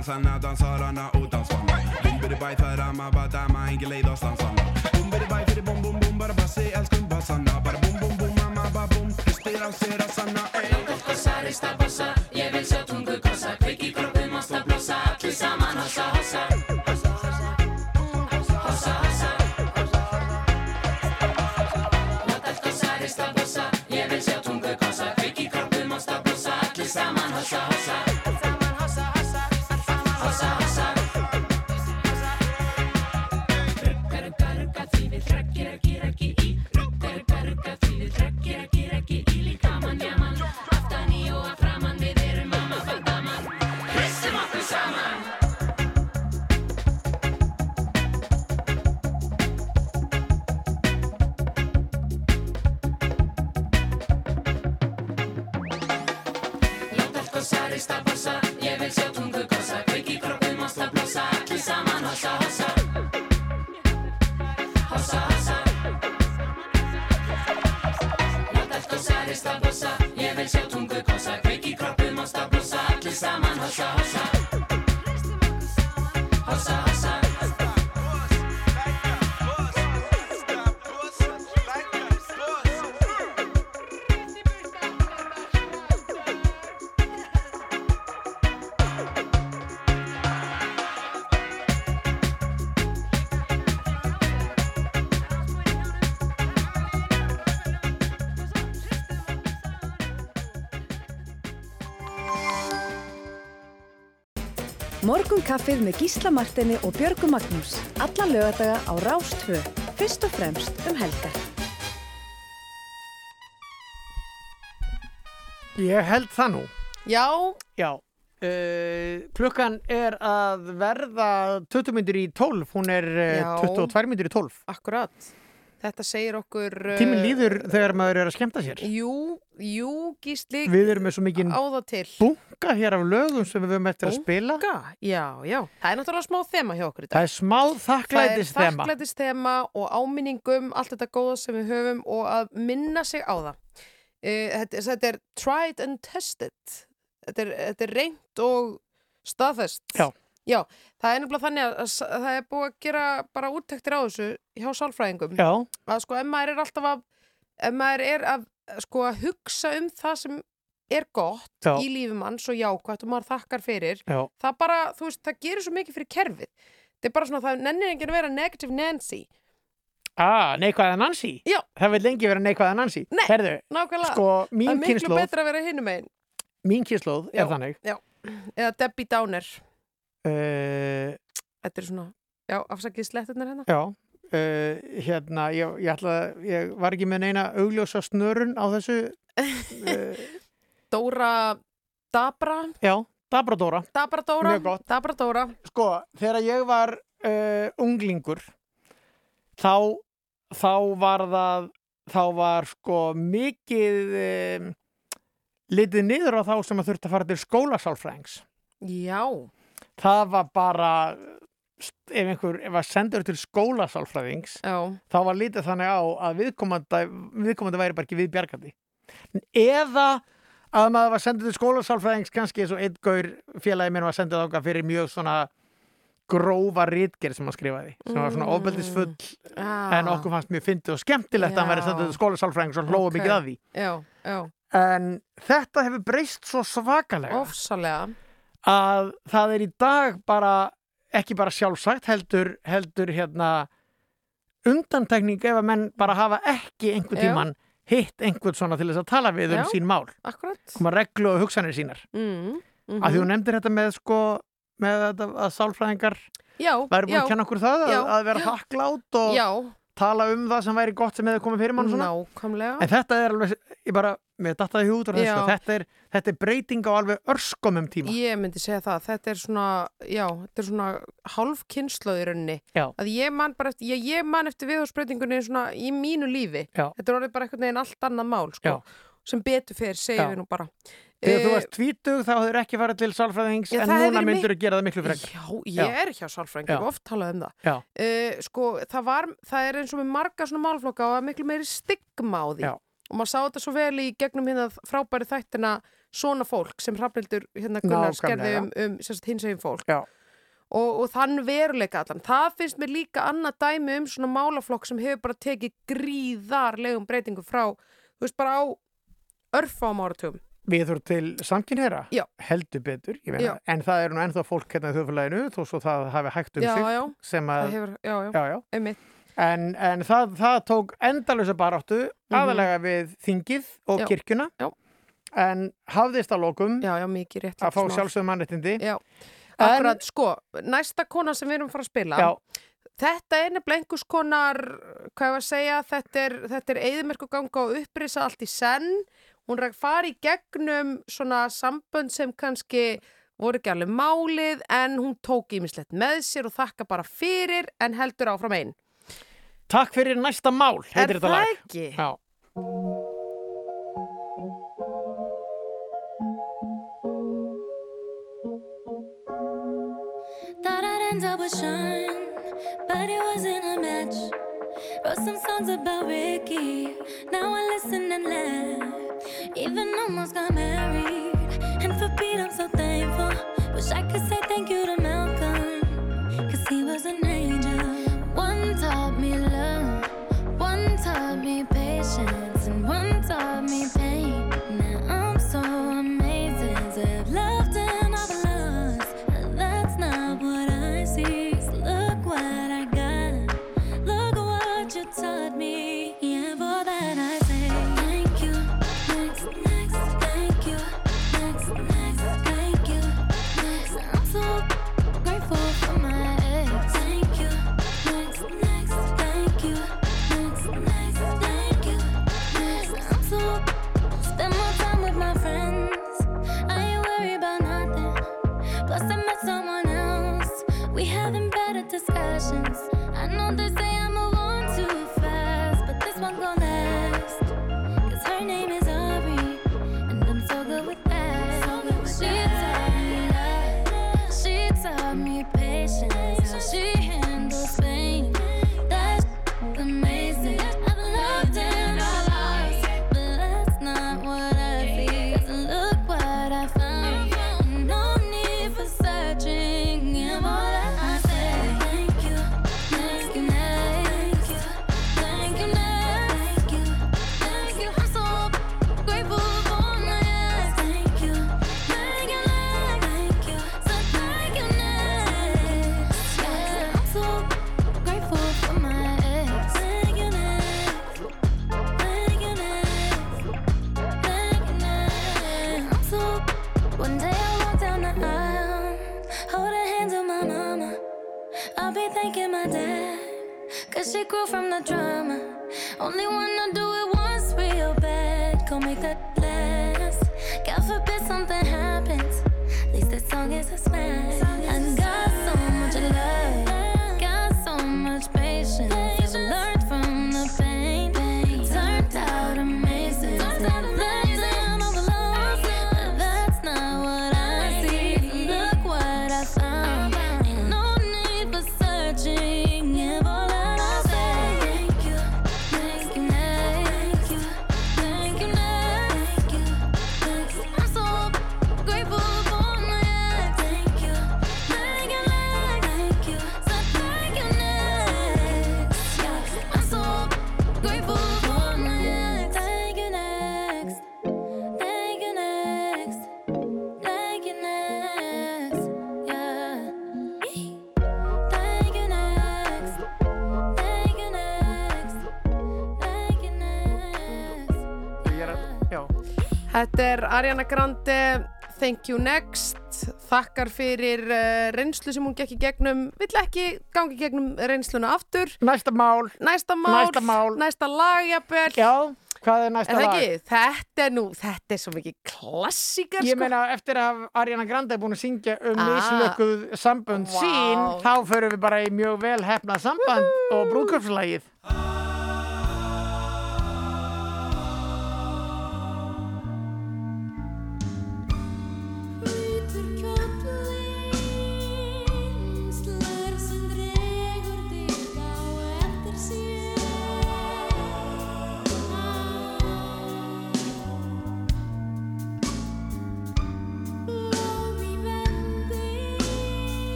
Speaker 16: Dansarna, dansörarna och dansarna Boom-bidi-baj för amma, badama, ingen lejd oss dansarna Boom-bidi-baj för de bom-bom-bom, bara bassi, älskar bassarna Bara bom-bom-bom, mamma, bara bom, justerar sig rassarna
Speaker 14: Langt kossa, rista bossa, ég vil sjá
Speaker 6: Morgun kaffið með Gísla Martini og Björgu Magnús. Alla lögadaga á Rástfö. Fyrst og fremst um helgar.
Speaker 2: Ég held það nú.
Speaker 1: Já.
Speaker 2: Já. Uh, klukkan er að verða 20 myndir í 12, hún er uh, 22 myndir í 12.
Speaker 1: Akkurat. Þetta segir okkur...
Speaker 2: Tíminn líður þegar maður er að skemmta sér.
Speaker 1: Jú, jú, gísli.
Speaker 2: Við erum með svo mikinn bunga hér af lögum sem við höfum eftir að spila.
Speaker 1: Bunga? Já, já. Það er náttúrulega smá þema hjá okkur í dag.
Speaker 2: Það er smá þakklætis
Speaker 1: Það er þakklætistema og áminningum, allt þetta góða sem við höfum og að minna sig á það. Uh, þetta, þetta er tried and tested. Þetta er, þetta er reynt og staðfest.
Speaker 2: Já.
Speaker 1: Já, það er nefnilega þannig að, að að það er búið að gera bara úttektir á þessu hjá sálfræðingum.
Speaker 2: Já.
Speaker 1: Að sko, ef maður er alltaf að, ef maður er að, sko, að hugsa um það sem er gott
Speaker 2: Já.
Speaker 1: í lífum manns og jákvætt og maður þakkar fyrir,
Speaker 2: Já.
Speaker 1: það bara, þú veist, það gerir svo mikið fyrir kerfið. Þetta er bara svona, það nennir enginn að vera negative Nancy.
Speaker 2: Ah, neikvæða Nancy?
Speaker 1: Já.
Speaker 2: Það vil lengi vera neikvæða Nancy.
Speaker 1: Nei,
Speaker 2: Herðu,
Speaker 1: nákvæmlega.
Speaker 2: Sko,
Speaker 1: það er miklu betra að vera hinum einn.
Speaker 2: mín kynnslóð er þannig.
Speaker 1: Eða Debbie Downer.
Speaker 2: Uh,
Speaker 1: Þetta er svona, já, afsakið sletturnar hérna.
Speaker 2: já. Uh, hérna, ég, ég ætla ég var ekki með neina augljósa snörun á þessu. Uh,
Speaker 1: Dóra Dabra.
Speaker 2: já, Dabra Dóra.
Speaker 1: Dabra Dóra. Dabra Dóra.
Speaker 2: Sko, þegar ég var uh, unglingur þá, þá var það þá var sko mikið litið niður á þá sem að þurfti að fara til skólasálfræðings
Speaker 1: Já.
Speaker 2: Það var bara ef einhver að sendur til skólasálfræðings
Speaker 1: Já.
Speaker 2: þá var litið þannig á að viðkomandi, viðkomandi væri bara ekki við bjargandi eða að maður var sendur til skólasálfræðings kannski eins og einn gaur félagi minn var sendur þáka fyrir mjög svona grófa rítgerð sem hann skrifaði sem var svona
Speaker 1: Mm.
Speaker 2: ofbeldisfull
Speaker 1: Ah.
Speaker 2: en okkur fannst mjög fyndið og skemmtilegt að hann væri sendur til skólasálfræðings og hlóðu
Speaker 1: Ok.
Speaker 2: mikið að því
Speaker 1: Já, já.
Speaker 2: en þetta hefur breyst svo svakalega
Speaker 1: Ofsalega.
Speaker 2: Að það er í dag bara ekki bara sjálfsagt heldur, heldur hérna undantekning ef að menn bara hafa ekki einhver
Speaker 1: Já.
Speaker 2: tíman hitt einhvern svona til þess að tala við um
Speaker 1: Já.
Speaker 2: sín mál
Speaker 1: Akkurat.
Speaker 2: koma reglu og hugsanir sínar
Speaker 1: Mm. Mm
Speaker 2: að því hún nefndir þetta með sko með þetta að sálfræðingar
Speaker 1: Já,
Speaker 2: væri búin
Speaker 1: já,
Speaker 2: að kenna okkur það að,
Speaker 1: já,
Speaker 2: að vera þakklátt og,
Speaker 1: Já,
Speaker 2: tala um það sem væri gott sem hefði komið fyrir mann og svona.
Speaker 1: Nákvæmlega.
Speaker 2: En þetta er alveg, ég bara, mér dattaði sko. þetta er, þetta er breyting á alveg örskomum tíma.
Speaker 1: Ég myndi segja það, þetta er svona, já, þetta er svona rauninni.
Speaker 2: Já.
Speaker 1: Að ég man bara eftir, ég, ég man eftir viðhórsbreytingunni svona í mínu lífi.
Speaker 2: Já.
Speaker 1: Þetta er orðið bara einhvern veginn allt annað mál, sko. Sem betur fyrir, segjum við nú bara.
Speaker 2: Þegar þú
Speaker 1: Eh,
Speaker 2: varst tvítug þá hefur ekki farið til sálfræðings en núna myndur þú gera það miklu frekar.
Speaker 1: Já, ég er hjá sálfræðingi,
Speaker 2: Já.
Speaker 1: ég hef oft talað um það. Uh, sko, það, var, það er eins og með marga svona málflokka og er miklu meiri stigma á því.
Speaker 2: Já.
Speaker 1: Og maður sá þetta svo vel í gegnum hérna frábæri þættina svona fólk sem hrafnildur hérna Gunnar skerði um, um hinsegin fólk.
Speaker 2: Já.
Speaker 1: Og, og þann veruleika allan. Það finnst mér líka annað dæmi um svona málaflokk sem hefur bara tekið gríðarlegum breytingum frá, þú veist, bara á örfáum áratugum.
Speaker 2: Við þurfum til samkynhera, heldur betur, meina, en það eru nú ennþá fólk hérna í þjóðfélaginu þó svo það hafi hægt um
Speaker 1: Já,
Speaker 2: sig
Speaker 1: já.
Speaker 2: sem að,
Speaker 1: hefur, já, já, einmitt.
Speaker 2: En, en það, það tók endalösa baráttu aðalega við þingið og
Speaker 1: Já.
Speaker 2: en hafðist að lokum að fá sjálfsögum mannréttindi.
Speaker 1: Já, akkurat, sko, næsta kona sem við erum að fara að spila. Þetta er nefnilega einhvers konar, hvað ég var að segja, þetta er, er eðimerku ganga og upprisa allt í senn. Hún er fara í gegnum svona sambönd sem kannski voru ekki alveg málið en hún tók ímislegt með sér og þakka bara fyrir en heldur áfram einn.
Speaker 2: Takk fyrir næsta mál, heitir
Speaker 1: Er
Speaker 2: þetta
Speaker 1: það
Speaker 2: lag.
Speaker 1: ekki?
Speaker 2: Já.
Speaker 8: Thought I'd end up with Sean, but it wasn't a match. Wrote some songs about Ricky, now I listen and laugh. Even almost got married, and for Pete I'm so thankful. Wish I could say thank you to Malcolm, cause he was an angel. One taught me love, one taught me patience, and one taught me pain. Now I'm
Speaker 1: Þetta er Ariana Grande, Thank You Next þakkar fyrir uh, reynslu sem hún gekk í gegnum vill ekki gangi í gegnum reynsluna aftur
Speaker 9: Næsta mál
Speaker 1: Næsta mál
Speaker 9: Næsta mál.
Speaker 1: Næsta lag, jafnvel
Speaker 9: Já, hvað er næsta
Speaker 1: Er
Speaker 9: lag?
Speaker 1: ekki? Þetta er nú, þetta er svo mikið klassíkar
Speaker 9: Ég
Speaker 1: sko.
Speaker 9: meina, eftir að Ariana Grande er búin að syngja um
Speaker 1: Ah.
Speaker 9: mislökuð sambönd
Speaker 1: Vá.
Speaker 9: sín, þá förum við bara í mjög vel hefnað samband og brúðköpslagið.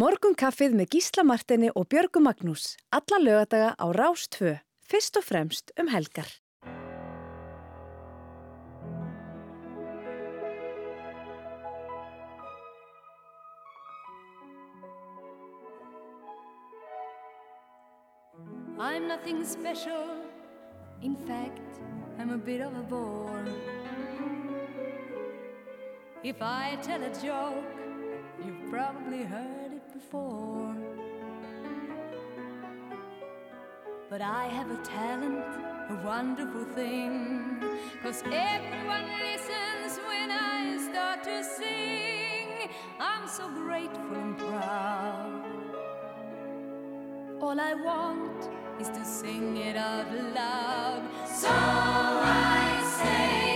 Speaker 17: Morgunkaffið með Gísla Martini og Björgu Magnús. Alla lögadaga á Rás 2. Fyrst og fremst um helgar.
Speaker 8: I'm nothing special. In fact, I'm a bit of a bore. If I tell a joke, you've probably heard before. But I have a talent, a wonderful thing. Cause everyone listens when I start to sing. I'm so grateful and proud. All I want is to sing it out loud. So I say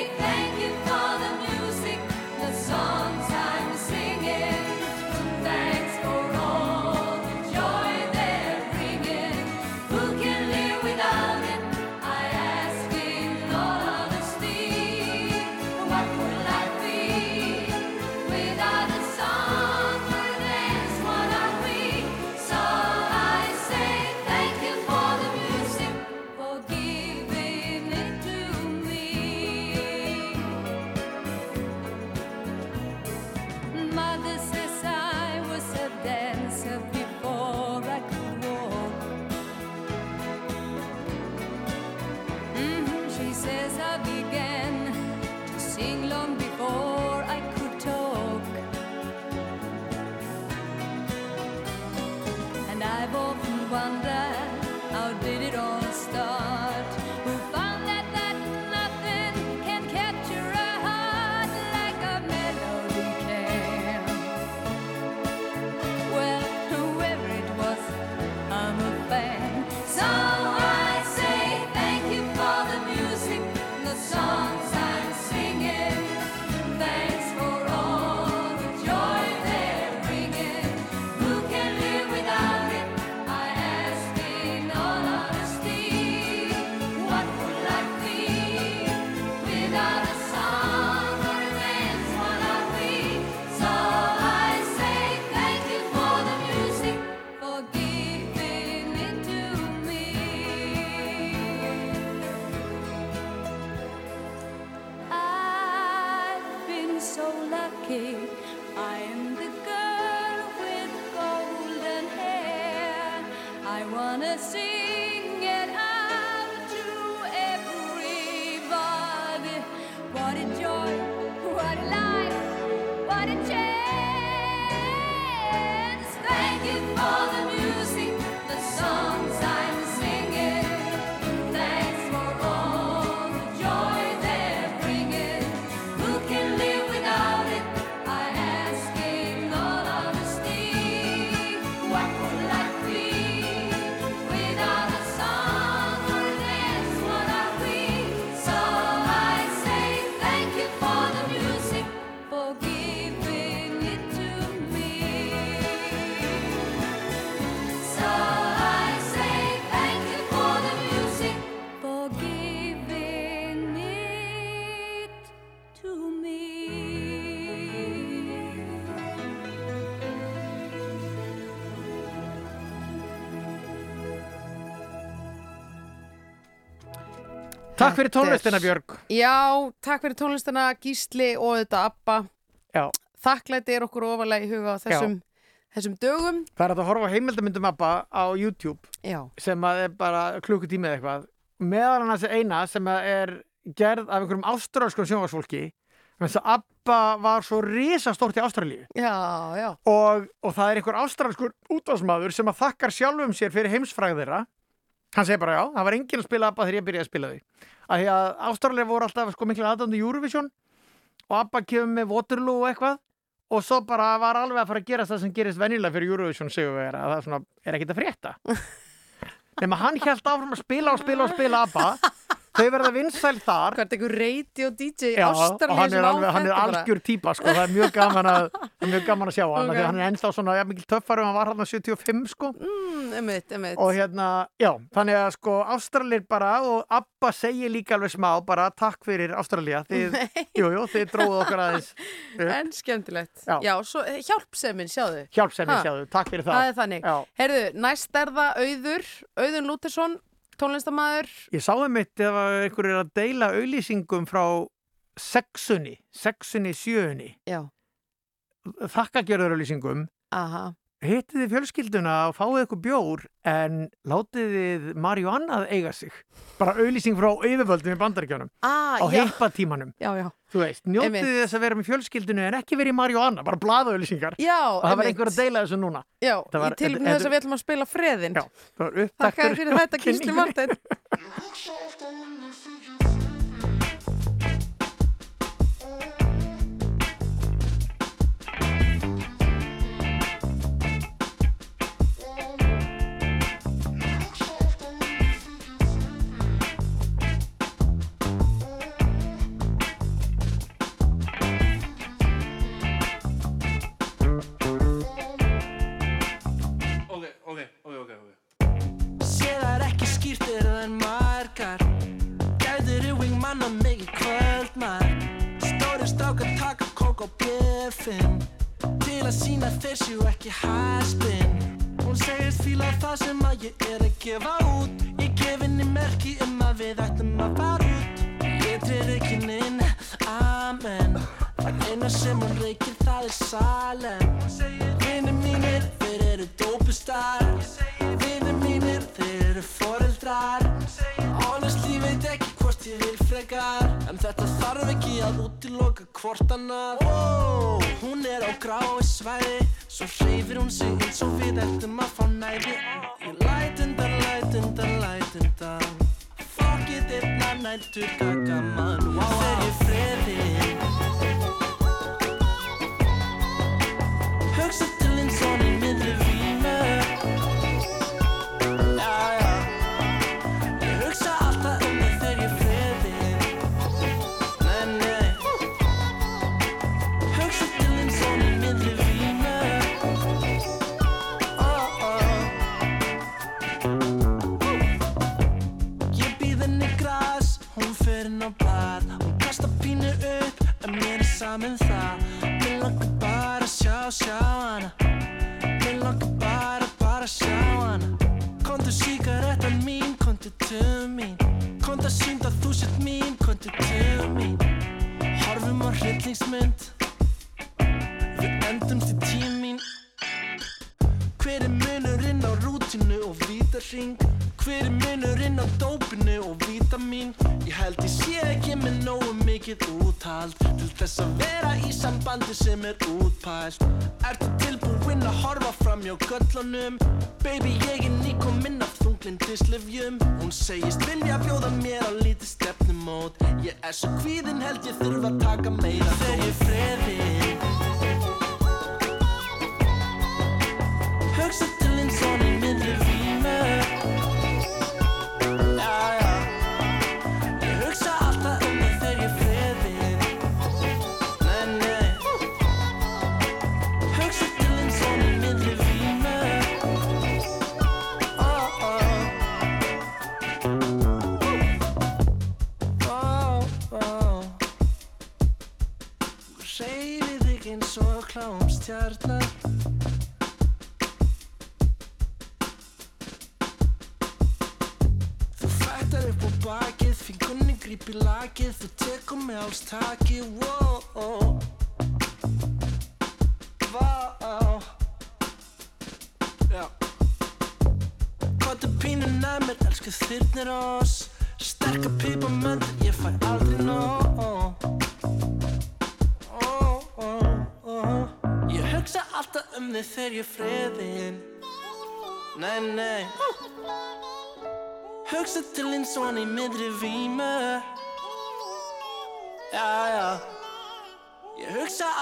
Speaker 2: Takk fyrir tónlistina Björg.
Speaker 1: Já, takk fyrir tónlistina Gísli og þetta Abba.
Speaker 2: Já.
Speaker 1: Þakklæti er okkur ofalega í huga þessum, þessum dögum.
Speaker 2: Það er að horfa á heimildamyndum Abba á YouTube
Speaker 1: Já.
Speaker 2: sem að er bara klukkutími eða eitthvað. Meðal hann þessi eina sem er gerð af einhverjum ástralskum sjónvarsfólki þess að Abba var svo risastórt í Ástralíu.
Speaker 1: Já, já.
Speaker 2: Og, og það er einhver ástralskur útásmaður sem að þakkar sjálfum sér fyrir heimsfræð þeirra hann segir bara já, það var enginn að spila Abba þegar ég byrjaði að spila því að því að Ástralíu voru alltaf sko miklu aðdöndu Eurovision og Abba kemur með Waterloo og eitthvað og svo bara var alveg að fara að gerast það sem gerist venjulega fyrir Eurovision segjum við að það er, er ekkit að frétta. Nema hann held áfram að spila og spila og spila ABBA þau verða vinsæl þar
Speaker 1: Hvað er einhver radio DJ
Speaker 2: Já, og hann er,
Speaker 1: á
Speaker 2: alveg, hann er algjör típa sko. það er mjög gaman að, mjög gaman að sjá hann
Speaker 1: Ok.
Speaker 2: okay. hann er ennþá svona ja, mikil töffari og hann var hann 75 sko.
Speaker 1: mm, Emitt, emitt
Speaker 2: og hérna, já, þannig að sko Ástralir bara og Abba segir líka alveg smá bara takk fyrir Ástralía þið, jú, jú, þið dróðu okkur aðeins.
Speaker 1: En skemmtilegt
Speaker 2: Já.
Speaker 1: Já, svo eh, hjálpsemin, sjáðu
Speaker 2: hjálpsemi
Speaker 1: Ha.
Speaker 2: sjáðu, takk fyrir það
Speaker 1: Það er þannig. Herðu, næst er það Auður Auðun Lútersson, tónlistamæður
Speaker 2: Ég sá það mitt ef einhver er að deila auðlýsingum frá sexunni, sexunni sjöunni.
Speaker 1: Já.
Speaker 2: Þakkagjörður auðlýsingum.
Speaker 1: Aha.
Speaker 2: Hittið þið fjölskylduna og fáið ykkur bjór en látið þið Marju annað eiga sig. Bara auðlýsing frá yfirvöldum í bandaríkjónum.
Speaker 1: ah,
Speaker 2: á heipatímanum.
Speaker 1: Já, já
Speaker 2: Þú veist, njótið þið þess að vera með fjölskyldunu en ekki verið í Marju annað, bara blaða auðlýsingar.
Speaker 1: Já,
Speaker 2: Og það var einhver að deila þessu núna.
Speaker 1: Já,
Speaker 2: Það var-
Speaker 1: í tilbúin þess að við ætlum að spila freðin
Speaker 2: Já, það var upptaktur.
Speaker 1: þér fyrir þetta, Gísli
Speaker 2: kynningunni.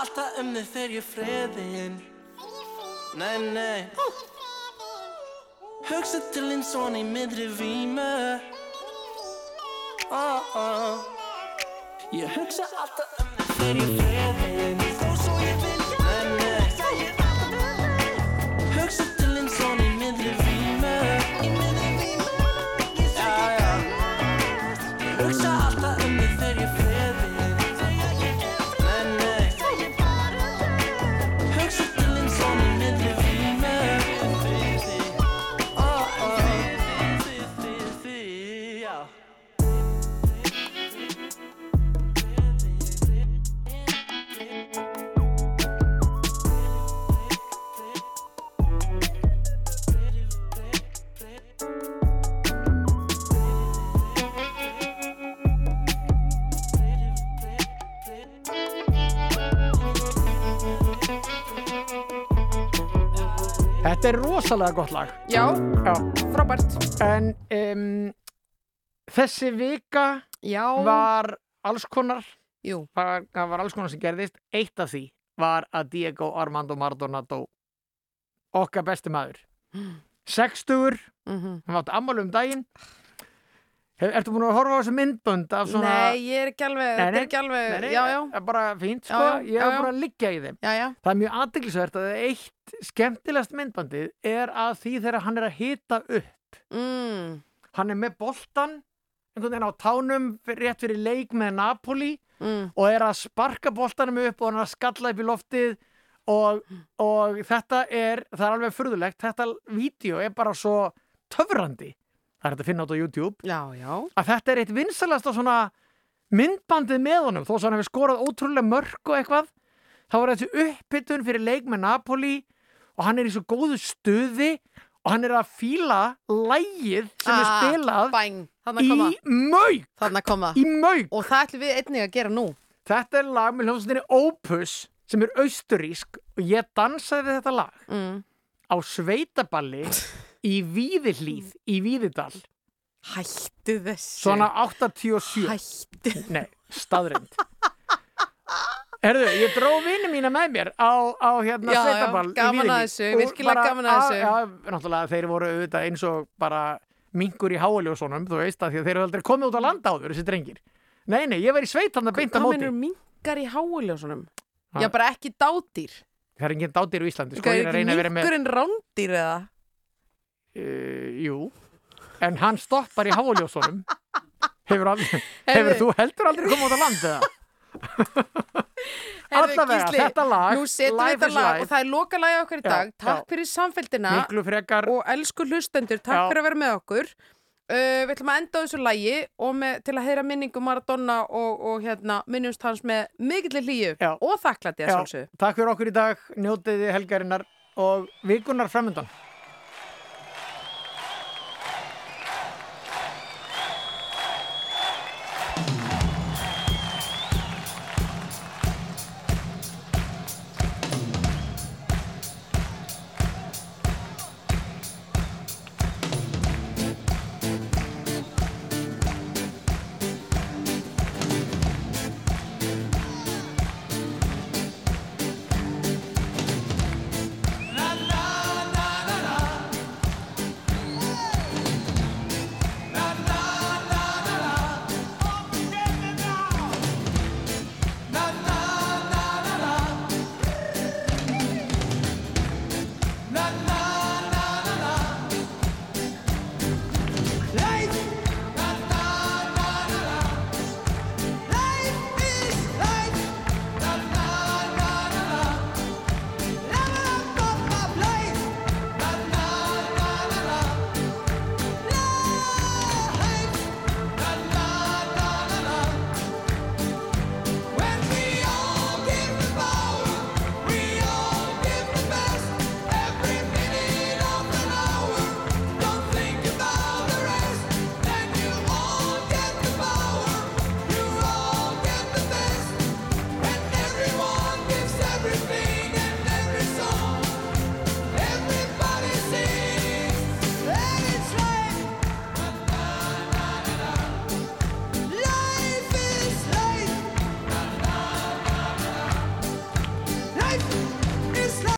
Speaker 9: alltaf um þig þegar ég friðin Nei, nei. Hugsa til og hann í miðri vímu. Oh, oh. Ég hugsa alltaf um þig þegar ég er
Speaker 2: rosalega gott lag.
Speaker 1: Já,
Speaker 2: Já.
Speaker 1: frábært.
Speaker 2: En um, þessi vika
Speaker 1: Já.
Speaker 2: var alls konar.
Speaker 1: Jú.
Speaker 2: Var, það var alls konar sem gerðist. Eitt af því var að Diego Armando Maradona dó. Okkar besti maður. Sextugur.
Speaker 1: Mhm.
Speaker 2: Hann átti ammali um daginn. Ertu búin að horfa á þessu myndbönd af svona...
Speaker 1: Nei, ég er ekki alveg,
Speaker 2: Nei, nei,
Speaker 1: er ekki alveg,
Speaker 2: nei, nei,
Speaker 1: já, já.
Speaker 2: það er bara fínt, sko.
Speaker 1: já,
Speaker 2: ég er bara að liggja í þeim.
Speaker 1: Já, já.
Speaker 2: Það er mjög aðdeglisvert að eitt skemmtilegast myndbandið er að því þegar hann er að hita upp.
Speaker 1: Mm.
Speaker 2: Hann er með boltan, einhvern veginn á tánum rétt fyrir leik með Napoli
Speaker 1: mm.
Speaker 2: og er að sparka boltanum upp og hann er að skalla upp í loftið og, og þetta er, það er alveg furðulegt, þetta vídeo er bara svo töfrandi. Það er hægt að finna át á YouTube.
Speaker 1: Já, já.
Speaker 2: Að þetta er eitt vinsalasta svona myndbandið með honum, þó svo hann hefur skorað ótrúlega mörg og eitthvað. þá er þessi upphittun fyrir leik með Napoli og hann er í svo góðu stuði og hann er að fíla lægið sem er
Speaker 1: Ah,
Speaker 2: spilað.
Speaker 1: Þarna kom
Speaker 2: í maug í maug
Speaker 1: Og það ætlum við einnig að gera nú.
Speaker 2: Þetta er lag með hljómsveitinni Opus sem er austurísk og ég dansaði þetta lag
Speaker 1: mm.
Speaker 2: á sveitaballi í Víðihlíð í Víðidal
Speaker 1: Hættu þessu.
Speaker 2: svona 87
Speaker 1: Hættu.
Speaker 2: Nei, staðrind Herðu, ég dró vini mína með mér á, á hérna
Speaker 1: Já, já,
Speaker 2: sveitaball í
Speaker 1: gaman að
Speaker 2: Víðihlíð.
Speaker 1: þessu,
Speaker 2: Og
Speaker 1: virkilega gaman að þessu.
Speaker 2: Já, náttúrulega þeir voru auðvitað eins og bara minkur í háaljósunum, þú veist að að þeir eru aldrei komið út á landa áður, þessi drengir Nei, nei, ég var í sveit hann að beint að
Speaker 1: Hvað
Speaker 2: móti
Speaker 1: minnur minkar í háuljósunum?
Speaker 2: Ha?
Speaker 1: Já, bara ekki dátýr.
Speaker 2: Það er enginn dátýr á Íslandi, sko,
Speaker 1: Hvað
Speaker 2: ég
Speaker 1: er
Speaker 2: að
Speaker 1: ekki
Speaker 2: reyna að vera með
Speaker 1: minkurinn rándýr eða?
Speaker 2: Uh, Jú, en hann stoppar í háaljósunum Hefur, hefur þú heldur aldrei komið út á land eða?
Speaker 1: Heyrðu,
Speaker 2: Allavega, þetta lag,
Speaker 1: Nú setjum við þetta lag
Speaker 2: Life.
Speaker 1: og það er loka lagi okkar í
Speaker 2: Já,
Speaker 1: dag. Takk
Speaker 2: já.
Speaker 1: fyrir samfélgina
Speaker 2: frekar
Speaker 1: og elsku hlustendur, takk
Speaker 2: Já.
Speaker 1: fyrir að vera með okkur. Uh, við ætlum að enda á þessu lagi og með, til að heyra minningu Maradona og, og hérna, minnumst hans með mikillir hlýju og
Speaker 2: Já,
Speaker 1: sjálfsögðu.
Speaker 2: Takk fyrir okkur í dag, njótiði helgarinnar og vikunar framöndan